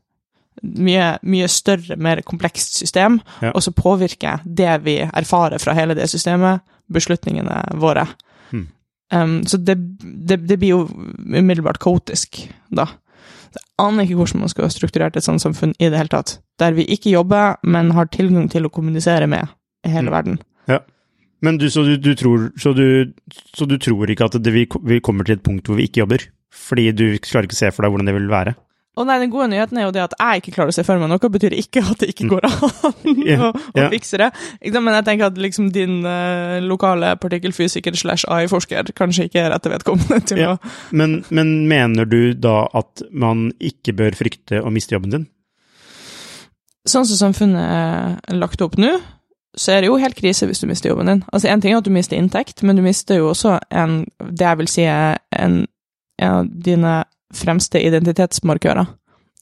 mye, mye større, mer komplekst system, Ja. og så påvirker det vi erfarer fra hele det systemet, beslutningene våre. Hmm. Um, så det, det, det blir jo umiddelbart kaotisk, da. Jeg aner ikke hvordan man skulle ha strukturert et sånt samfunn i det hele tatt, der vi ikke jobber, men har tilgang til å kommunisere med i hele Hmm. verden. Men du, så, du, du tror, så, du, så du tror ikke at det, vi, vi kommer til et punkt hvor vi ikke jobber? Fordi du klarer ikke å se for deg hvordan det vil være? Og nei, Den gode nyheten er jo det at jeg ikke klarer å se for meg noe, betyr ikke at det ikke går an å, å fikse det. Men jeg tenker at liksom din uh, lokale partikkelfysiker slash AI-forsker kanskje ikke er rette vedkommende til Ja. å Men, men mener du da at man ikke bør frykte å miste jobben din? Sånn som samfunnet er lagt opp nå, så er det jo helt krise hvis du mister jobben din. Altså En ting er at du mister inntekt, men du mister jo også en, det jeg vil si er en, en av dine fremste identitetsmarkører.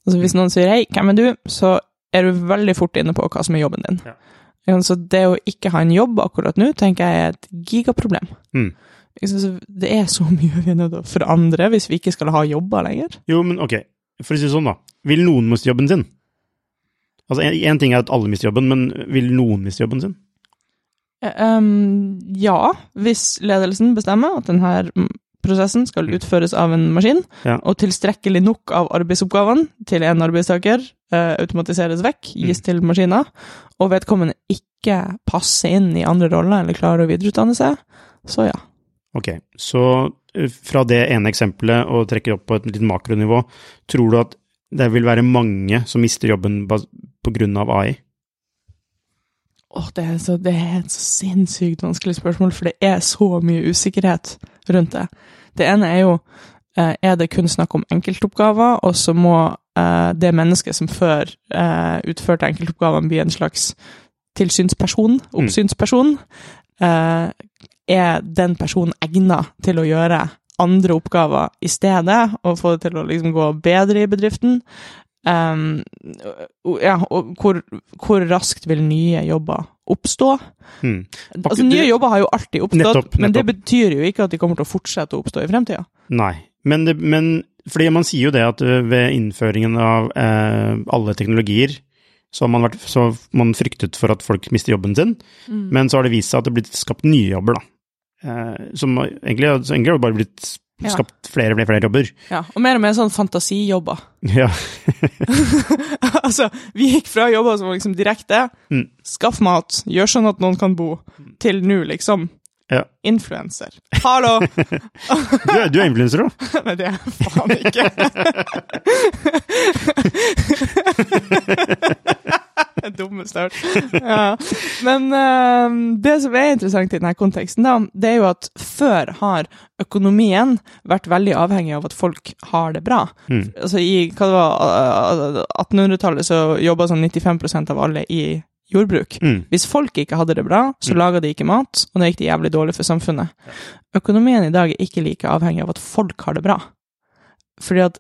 Altså Hvis noen sier 'hei, hvem er du?', så er du veldig fort inne på hva som er jobben din. Ja. Så det å ikke ha en jobb akkurat nå, tenker jeg er et gigaproblem. Mm. Det er så mye vi er nødt til å forandre hvis vi ikke skal ha jobber lenger. Jo, men ok, for å si det sånn da. Vil noen miste jobben sin? Altså, en ting er at alle mister jobben, men vil noen miste jobben sin? Um, ja, hvis ledelsen bestemmer at denne prosessen skal utføres av en maskin, Ja. og tilstrekkelig nok av arbeidsoppgavene til en arbeidstaker eh, automatiseres vekk, gis til maskiner, og vedkommende ikke passer inn i andre roller eller klarer å videreutdanne seg, så ja. Ok, så eh, fra det ene eksempelet og trekker opp på et litt makronivå, tror du at det vil være mange som mister jobben pga. på grunn av AI? Åh, det, er det er et så sinnssykt vanskelig spørsmål, for det er så mye usikkerhet rundt det. Det ene er jo, eh, er det kun snakk om enkeltoppgaver, og så må eh, det mennesket som før eh, utførte enkeltoppgavene bli en slags tilsynsperson, oppsynsperson. Eh, er den personen egna til å gjøre andre oppgaver i stedet, og få det til å liksom gå bedre i bedriften? Um, ja, og hvor, hvor raskt vil nye jobber oppstå? Hmm. Altså, Nye jobber har jo alltid oppstått, Nettopp, men det betyr jo ikke at de kommer til å fortsette å oppstå i fremtida. Nei, men, det, men fordi man sier jo det at ved innføringen av eh, alle teknologier, så har man, vært, så har man fryktet for at folk mister jobben sin, men så har det vist seg at det er blitt skapt nye jobber, da. Eh, som egentlig, altså, egentlig har det bare blitt. Skapt flere flere, flere jobber. Ja, og mer og mer sånn fantasijobber. Ja. altså, vi gikk fra jobber som var liksom direkte, Mm. skaff mat, gjør sånn at noen kan bo, til nå liksom Ja. influenser. Hallo! Du, er- du er influenser, da. Nei, det er jeg faen ikke. Dumme start. Ja. Men uh, det som er interessant i denne konteksten, da, det er jo at før har økonomien vært veldig avhengig av at folk har det bra. Mm. Altså I hva det var, eh, 1800-tallet så jobba sånn 95% av alle i jordbruk. Mm. Hvis folk ikke hadde det bra, så Mm. laga de ikke mat, og da gikk det jævlig dårlig for samfunnet. Økonomien i dag er ikke like avhengig av at folk har det bra. Fordi at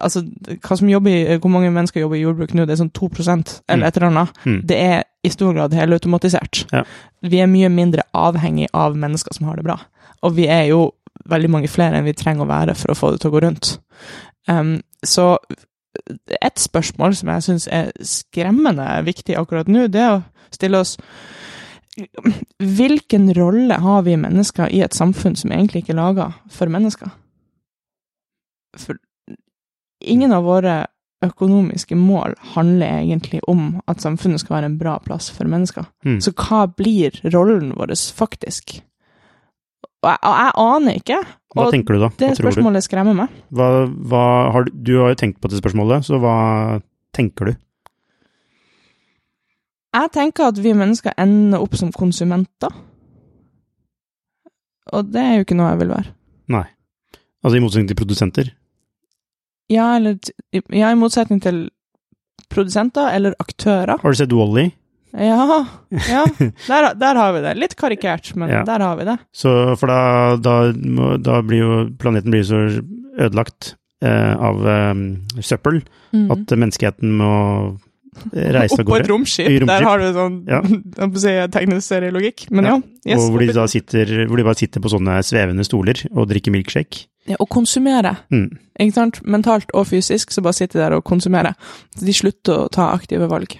altså, hva som jobber Hvor mange mennesker jobber i jordbruk nå? Det er sånn 2 eller Mm. et eller annet. Mm. Det er i stor grad helautomatisert. Ja. Vi er mye mindre avhengig av mennesker som har det bra. Og vi er jo veldig mange flere enn vi trenger å være for å få det til å gå rundt. Um, så et spørsmål som jeg syns er skremmende viktig akkurat nå, det er å stille oss Hvilken rolle har vi mennesker i et samfunn som egentlig ikke er laga for mennesker? For ingen av våre økonomiske mål handler egentlig om at samfunnet skal være en bra plass for mennesker. Mm. Så hva blir rollen vår faktisk? Og jeg, og jeg aner ikke. Hva tenker du da? det spørsmålet du? skremmer meg. Hva, hva har du, du har jo tenkt på det spørsmålet, så hva tenker du? Jeg tenker at vi mennesker ender opp som konsumenter. Og det er jo ikke noe jeg vil være. Nei. Altså i motsetning til produsenter? Ja, eller ja, i motsetning til produsenter eller aktører. Har du sett Wall-E? Ja, ja der, der har vi det. Litt karikert, men Ja. der har vi det. Så, for da, da, da blir jo planeten blir så ødelagt eh, av eh, søppel Mm. at menneskeheten må reise av Oppå et romskip. Romskip. Der har du sånn Ja. si, tegneserielogikk. Men ja. Ja. yes, hvor de, sitter, hvor de bare sitter på sånne svevende stoler og drikker milkshake. Ja, og konsumere. Mm. Ikke sant? Mentalt og fysisk, så bare sitter de der og konsumerer. Så de slutter å ta aktive valg.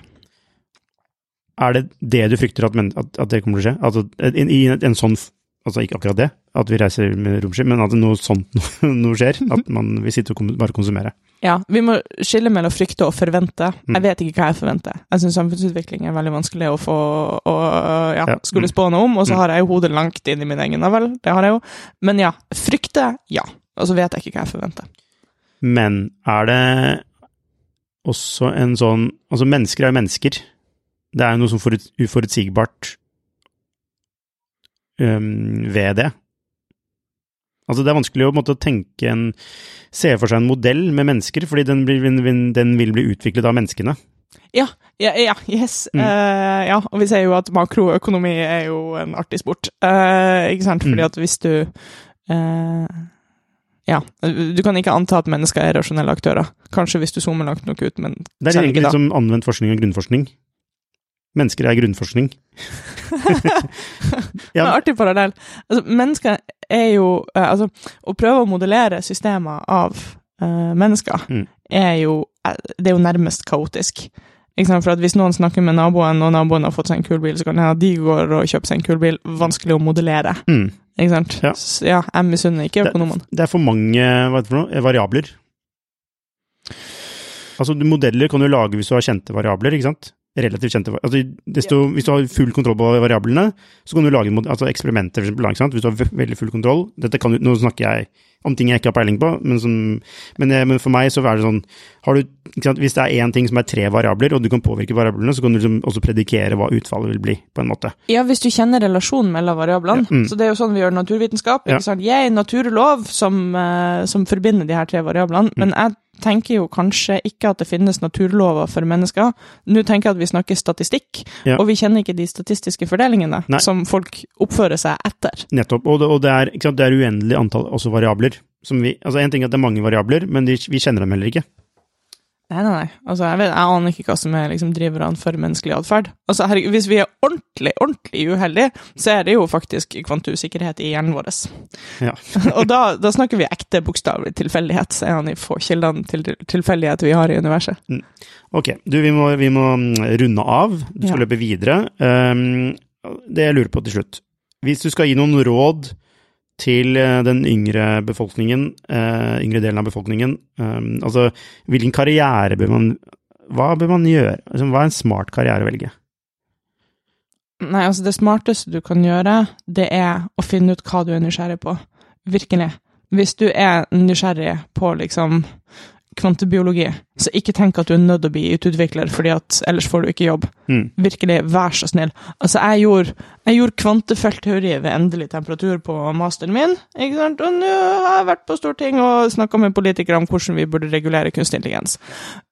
Er det det du frykter at, men, at, at det kommer til å skje? Altså, i, en, en sånn Altså ikke akkurat det, at vi reiser med romskip, men at noe sånt noe skjer? At man vil sitte og bare konsumere? Ja, vi må skille mellom frykte og forvente. Mm. Jeg vet ikke hva jeg forventer. Jeg syns samfunnsutvikling er veldig vanskelig å få å, ja, skulle Mm. spå noe om, og så Mm. har jeg jo hodet langt inn i min egen navel. Det har jeg jo. Men ja, frykte, ja. Og så vet jeg ikke hva jeg forventer. Men er det også en sånn Altså, mennesker er jo mennesker. Det er jo noe som forut, uforutsigbart um, ved det. Altså, det er vanskelig å måtte, tenke en Se for seg en modell med mennesker, fordi den, blir, den, den vil bli utviklet av menneskene. Ja, ja, ja yes. Mm. Uh, ja, og vi ser jo at makroøkonomi er jo en artig sport. uh, ikke sant? Fordi Mm. at hvis du uh, Ja, du kan ikke anta at mennesker er rasjonelle aktører. Kanskje hvis du zoomer langt nok ut, men Det er egentlig litt som anvendt forskning og grunnforskning. Mennesker er grunnforskning. Det er artig parallell. Altså, mennesker er jo eh, Altså, å prøve å modellere systemer av eh, mennesker Mm. er jo eh, Det er jo nærmest kaotisk. For Hvis noen snakker med naboen, og naboen har fått seg en kul bil, så kan det hende de går og kjøper seg en kul bil. Vanskelig å modellere. Mm. Ikke sant? Ja. Ja jeg misunner ikke økonomene. Det er for mange hva er det for noe, variabler. Altså, modeller kan du lage hvis du har kjente variabler, ikke sant? Relativt kjente altså, desto, Hvis du har full kontroll på variablene, så kan du lage altså, eksperimenter, for eksempel. Ikke sant? Hvis du har veldig full kontroll Dette kan du, Nå snakker jeg om ting jeg ikke har peiling på, men, som, men, eh, men for meg så er det sånn har du, ikke sant? Hvis det er én ting som er tre variabler, og du kan påvirke variablene, så kan du liksom også predikere hva utfallet vil bli, på en måte. Ja, hvis du kjenner relasjonen mellom variablene. Ja, mm. Så det er jo sånn vi gjør naturvitenskap. Ja. sant? Jeg er naturlov som, eh, som forbinder de her tre variablene. Mm. Men jeg tenker jo kanskje ikke at det finnes naturlover for mennesker. Nå tenker jeg at vi snakker statistikk, Ja. og vi kjenner ikke de statistiske fordelingene Nei. som folk oppfører seg etter. Nettopp. Og det, og det er, sant? det er uendelig antall også variabler. Som vi, altså En ting er at det er mange variabler, men de, vi kjenner dem heller ikke. Nei, nei, nei. Altså, jeg, vet, jeg aner ikke hva som er liksom, driverne for menneskelig atferd. Altså, herregud, hvis vi er ordentlig, ordentlig uheldige, så er det jo faktisk kvantusikkerhet i hjernen vår. Ja. og da, da snakker vi ekte bokstavelig tilfeldighet, så er han i få kildene til tilfeldighet vi har i universet. Ok, du, vi må, vi må mm, runde av. Du skal Ja. løpe videre. Um, det jeg lurer på til slutt Hvis du skal gi noen råd til eh, den yngre befolkningen, eh, yngre delen av befolkningen. Um, altså, hvilken karriere bør man Hva bør man gjøre? Altså, hva er en smart karriere å velge? Nei, altså det smarteste du kan gjøre, det er å finne ut hva du er nysgjerrig på. Virkelig. Hvis du er nysgjerrig på liksom kvantebiologi, så ikke tenk at du er nødt til å bli utvikler, fordi at ellers får du ikke jobb. Mm. Virkelig, vær så snill. Altså, jeg gjorde, jeg gjorde kvantefeltteori ved endelig temperatur på masteren min, ikke sant? og nå har jeg vært på Stortinget og snakka med politikere om hvordan vi burde regulere kunstig intelligens.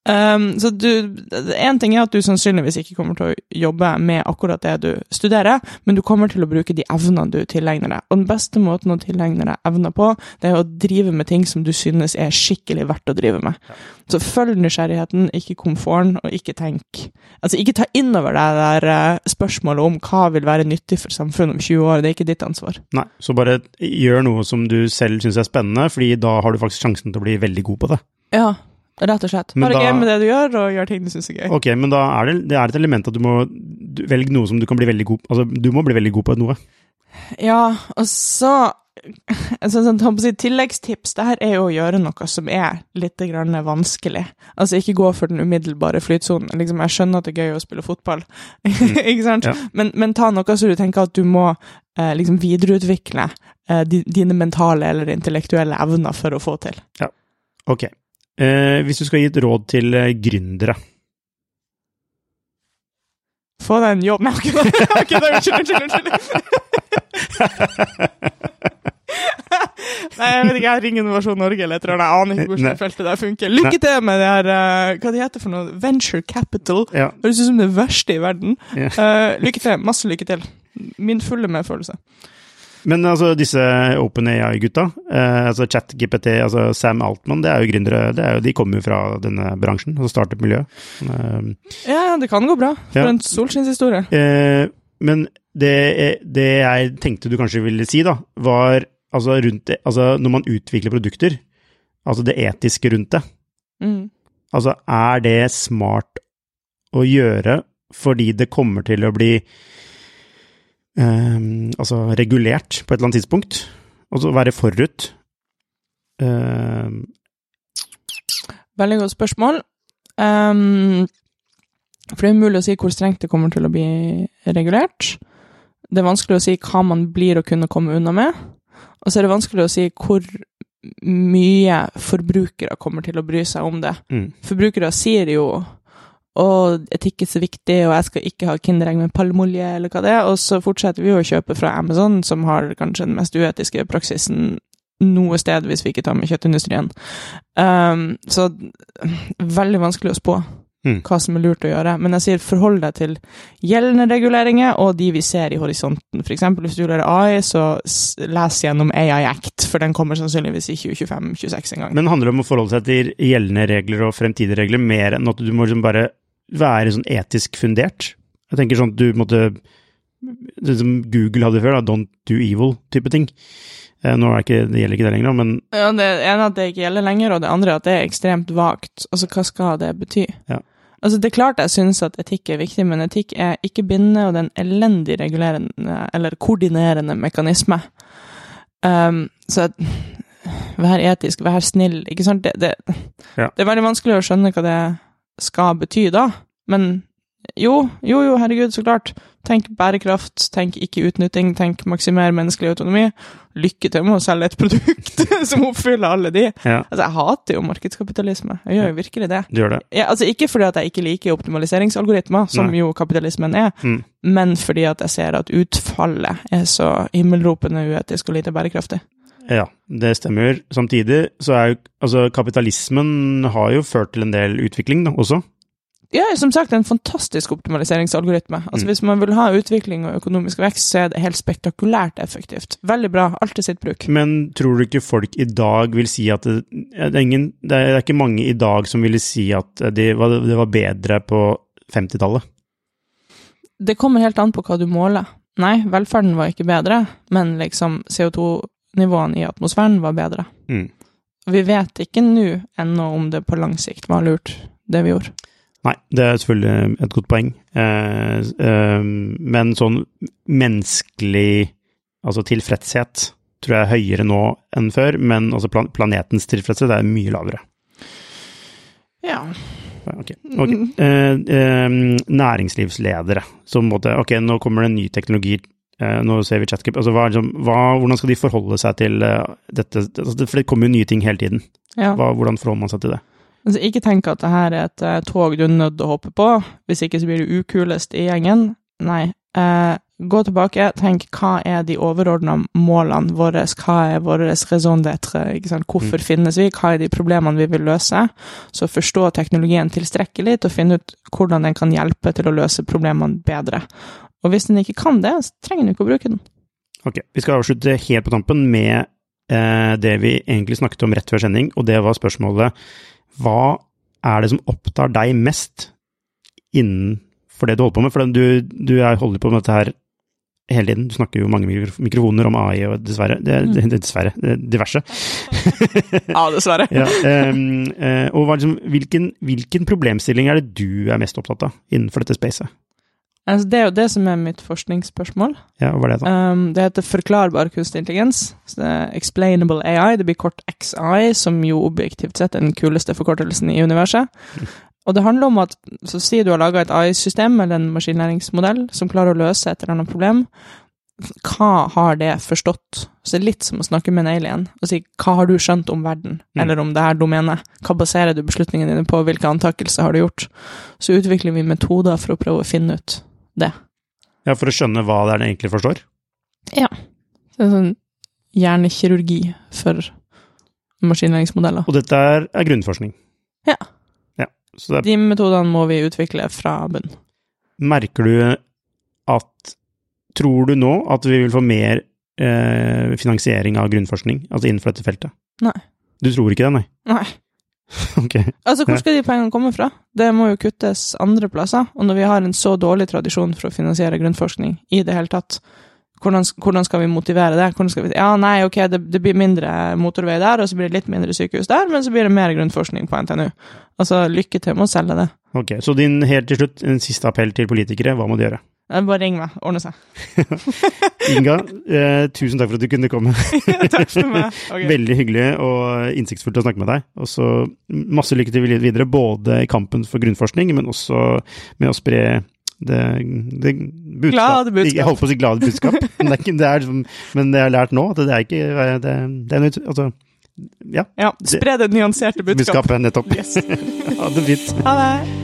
Um, så du, en ting er at du sannsynligvis ikke kommer til å jobbe med akkurat det du studerer, men du kommer til å bruke de evnene du tilegner deg. Og den beste måten å tilegne deg evner på, det er å drive med ting som du synes er skikkelig verdt å drive med. Så følg nysgjerrigheten, ikke komforten, og ikke tenk Altså, ikke ta inn over deg det der uh, spørsmålet om hva vil være nyttig for samfunnet om 20 år. Det er ikke ditt ansvar. Nei, så bare gjør noe som du selv syns er spennende, fordi da har du faktisk sjansen til å bli veldig god på det. Ja, rett og slett. Bare gøy med det du gjør, og gjør ting du syns er gøy. Ok, men da er det, det er et element at du må velge noe som du kan bli veldig god Altså, du må bli veldig god på noe. Ja, og så en sånn, sånn, Tilleggstips det her er jo å gjøre noe som er litt grann vanskelig. Altså ikke gå for den umiddelbare flytsonen. Liksom, jeg skjønner at det er gøy å spille fotball, ikke sant? Ja. Men, men ta noe som du tenker at du må eh, liksom videreutvikle eh, dine mentale eller intellektuelle evner for å få til. Ok. Eh, hvis du skal gi et råd til eh, gründere Få deg en jobb Nei, ok, nei, unnskyld, unnskyld, unnskyld. Nei, jeg vet ikke, jeg ringer Innovasjon Norge eller et eller det, Jeg aner ikke hvordan det feltet der funker. Lykke til med det her uh, Hva det heter for noe? Venture capital. Ja. Høres ut som det verste i verden. Ja. Uh, lykke til. Masse lykke til. Min fulle medfølelse. Men altså, disse OpenAI-gutta, eh, altså ChatGPT, altså Sam Altman, det er jo gründere. Det er jo, de kommer jo fra denne bransjen, altså startup-miljø. Eh, Ja, ja, det kan gå bra. For Ja. en solskinnshistorie. Eh, men det, det jeg tenkte du kanskje ville si, da, var altså rundt det Altså når man utvikler produkter, altså det etiske rundt det. Mm. Altså er det smart å gjøre fordi det kommer til å bli eh, altså regulert på et eller annet tidspunkt? Altså være forut? Eh, Veldig godt spørsmål. Um, for det er umulig å si hvor strengt det kommer til å bli regulert. Det er vanskelig å si hva man blir å kunne komme unna med. Og så er det vanskelig å si hvor mye forbrukere kommer til å bry seg om det. mm, Forbrukere sier jo og etikk er så viktig, og jeg skal ikke ha Kinderegg med palmeolje, eller hva det er, og så fortsetter vi å kjøpe fra Amazon, som har kanskje den mest uetiske praksisen noe sted, hvis vi ikke tar med kjøttindustrien. Um, så veldig vanskelig å spå Mm. hva som er lurt å gjøre, men jeg sier forhold deg til gjeldende reguleringer og de vi ser i horisonten. Eksempel hvis du lærer AI, så les gjennom AI Act, for den kommer sannsynligvis i 2025-2026 en gang. Men handler det om å forholde seg til gjeldende regler og fremtidige regler mer enn at du må liksom bare være sånn etisk fundert? Jeg tenker sånn at du måtte Det som Google hadde før, da, 'don't do evil'-type ting. Eh, Nå er det, ikke, det gjelder ikke det lenger, men Ja, det ene er at det ikke gjelder lenger, og det andre er at det er ekstremt vagt. Altså, hva skal det bety? Ja. Altså, det er klart jeg syns at etikk er viktig, men etikk er ikke bindende, og det er en elendig regulerende, eller koordinerende mekanisme. Um, så at- vær etisk, vær snill, ikke sant? Det, det, Ja. det er veldig vanskelig å skjønne hva det skal bety da, men jo, jo, jo, herregud, så klart. Tenk bærekraft, tenk ikke utnytting, tenk maksimer menneskelig autonomi. Lykke til med å selge et produkt som oppfyller alle de. ja, Altså, jeg hater jo markedskapitalisme. Jeg gjør jo virkelig det. du gjør det. Ja, altså, ikke fordi at jeg ikke liker optimaliseringsalgoritmer, som Nei. jo kapitalismen er, Mm. men fordi at jeg ser at utfallet er så himmelropende uetisk og lite bærekraftig. Ja, det stemmer. Samtidig så er jo altså kapitalismen har jo ført til en del utvikling da, også. Ja, som sagt, en fantastisk optimaliseringsalgoritme. Altså, Mm. Hvis man vil ha utvikling og økonomisk vekst, så er det helt spektakulært effektivt. Veldig bra. Alt til sitt bruk. Men tror du ikke folk i dag vil si at det, det, er, ingen, det er ikke mange i dag som ville si at det var, det var bedre på 50-tallet? Det kommer helt an på hva du måler. Nei, velferden var ikke bedre, men liksom CO2-nivåene i atmosfæren var bedre. Mm. Vi vet ikke nå ennå om det på lang sikt var lurt, det vi gjorde. Nei, det er selvfølgelig et godt poeng. Eh, eh, men sånn menneskelig altså tilfredshet, tror jeg er høyere nå enn før, men altså plan planetens tilfredshet er mye lavere. Ja. Ok. okay. Eh, eh, næringslivsledere som måtte Ok, nå kommer det en ny teknologi. Eh, nå ser vi chatcup. Altså, hva, liksom, hva, hvordan skal de forholde seg til eh, dette? Altså, for det kommer jo nye ting hele tiden. ja. Hva, hvordan forholder man seg til det? Altså, ikke tenk at det her er et uh, tog du er nødt til å hoppe på, hvis ikke så blir du ukulest i gjengen. Nei. Uh, gå tilbake, tenk hva er de overordna målene våre, hva er vår raison d'être, hvorfor mm. finnes vi, hva er de problemene vi vil løse? Så forstå teknologien tilstrekkelig til å finne ut hvordan den kan hjelpe til å løse problemene bedre. Og hvis den ikke kan det, så trenger den ikke å bruke den. Ok, vi skal avslutte helt på tampen med eh, det vi egentlig snakket om rett før sending, og det var spørsmålet hva er det som opptar deg mest innenfor det du holder på med? For du, du er, holder på med dette her hele tiden. Du snakker jo mange mikrofoner om AI og dessverre, det, det, dessverre, det, diverse. Ja, dessverre. Ja, um, og liksom, hvilken, hvilken problemstilling er det du er mest opptatt av innenfor dette spacet? Altså, det er jo det som er mitt forskningsspørsmål. Ja, hva er det da? Um, det heter forklarbar kunstig intelligens. Så det er Explainable AI. Det blir kort XI, som jo objektivt sett er den kuleste forkortelsen i universet. Og det handler om at Så si du har laga et AI-system eller en maskinlæringsmodell som klarer å løse et eller annet problem. Hva har det forstått? Så det er litt som å snakke med en alien og si hva har du skjønt om verden, Mm. eller om det her domenet? Hva baserer du beslutningene dine på, hvilke antakelser har du gjort? Så utvikler vi metoder for å prøve å finne ut det. Ja, For å skjønne hva det er den egentlig forstår? Ja. Det er sånn hjernekirurgi for maskinlæringsmodeller. Og dette er, er grunnforskning? Ja. ja. Så det er, De metodene må vi utvikle fra bunn. merker du at Tror du nå at vi vil få mer eh, finansiering av grunnforskning, altså innenfor dette feltet? Nei. Du tror ikke det, nei? Nei. Ok. Altså, hvor skal de pengene komme fra? Det må jo kuttes andre plasser. Og når vi har en så dårlig tradisjon for å finansiere grunnforskning i det hele tatt, hvordan, hvordan skal vi motivere det? Vi, ja, nei, ok, det, det blir mindre motorvei der, og så blir det litt mindre sykehus der, men så blir det mer grunnforskning på NTNU. Altså, lykke til med å selge det. Ok, Så din helt til slutt, en siste appell til politikere, hva må de gjøre? Eh, Bare ring meg, ordne seg. Inga, eh, tusen takk for at du kunne komme. Takk for meg. Okay. Veldig hyggelig og innsiktsfullt å snakke med deg. Og så masse lykke til videre, både i kampen for grunnforskning, men også med å spre det, det budskap. Glade budskap. Jeg holdt på å si glade budskap, men det er, ikke, det er, liksom- men det jeg har lært nå, at det er ikke det, det er nødt Altså, ja. Ja, spre det nyanserte budskapet. Budskapet, nettopp. Yes. Ha det fint. Ha det.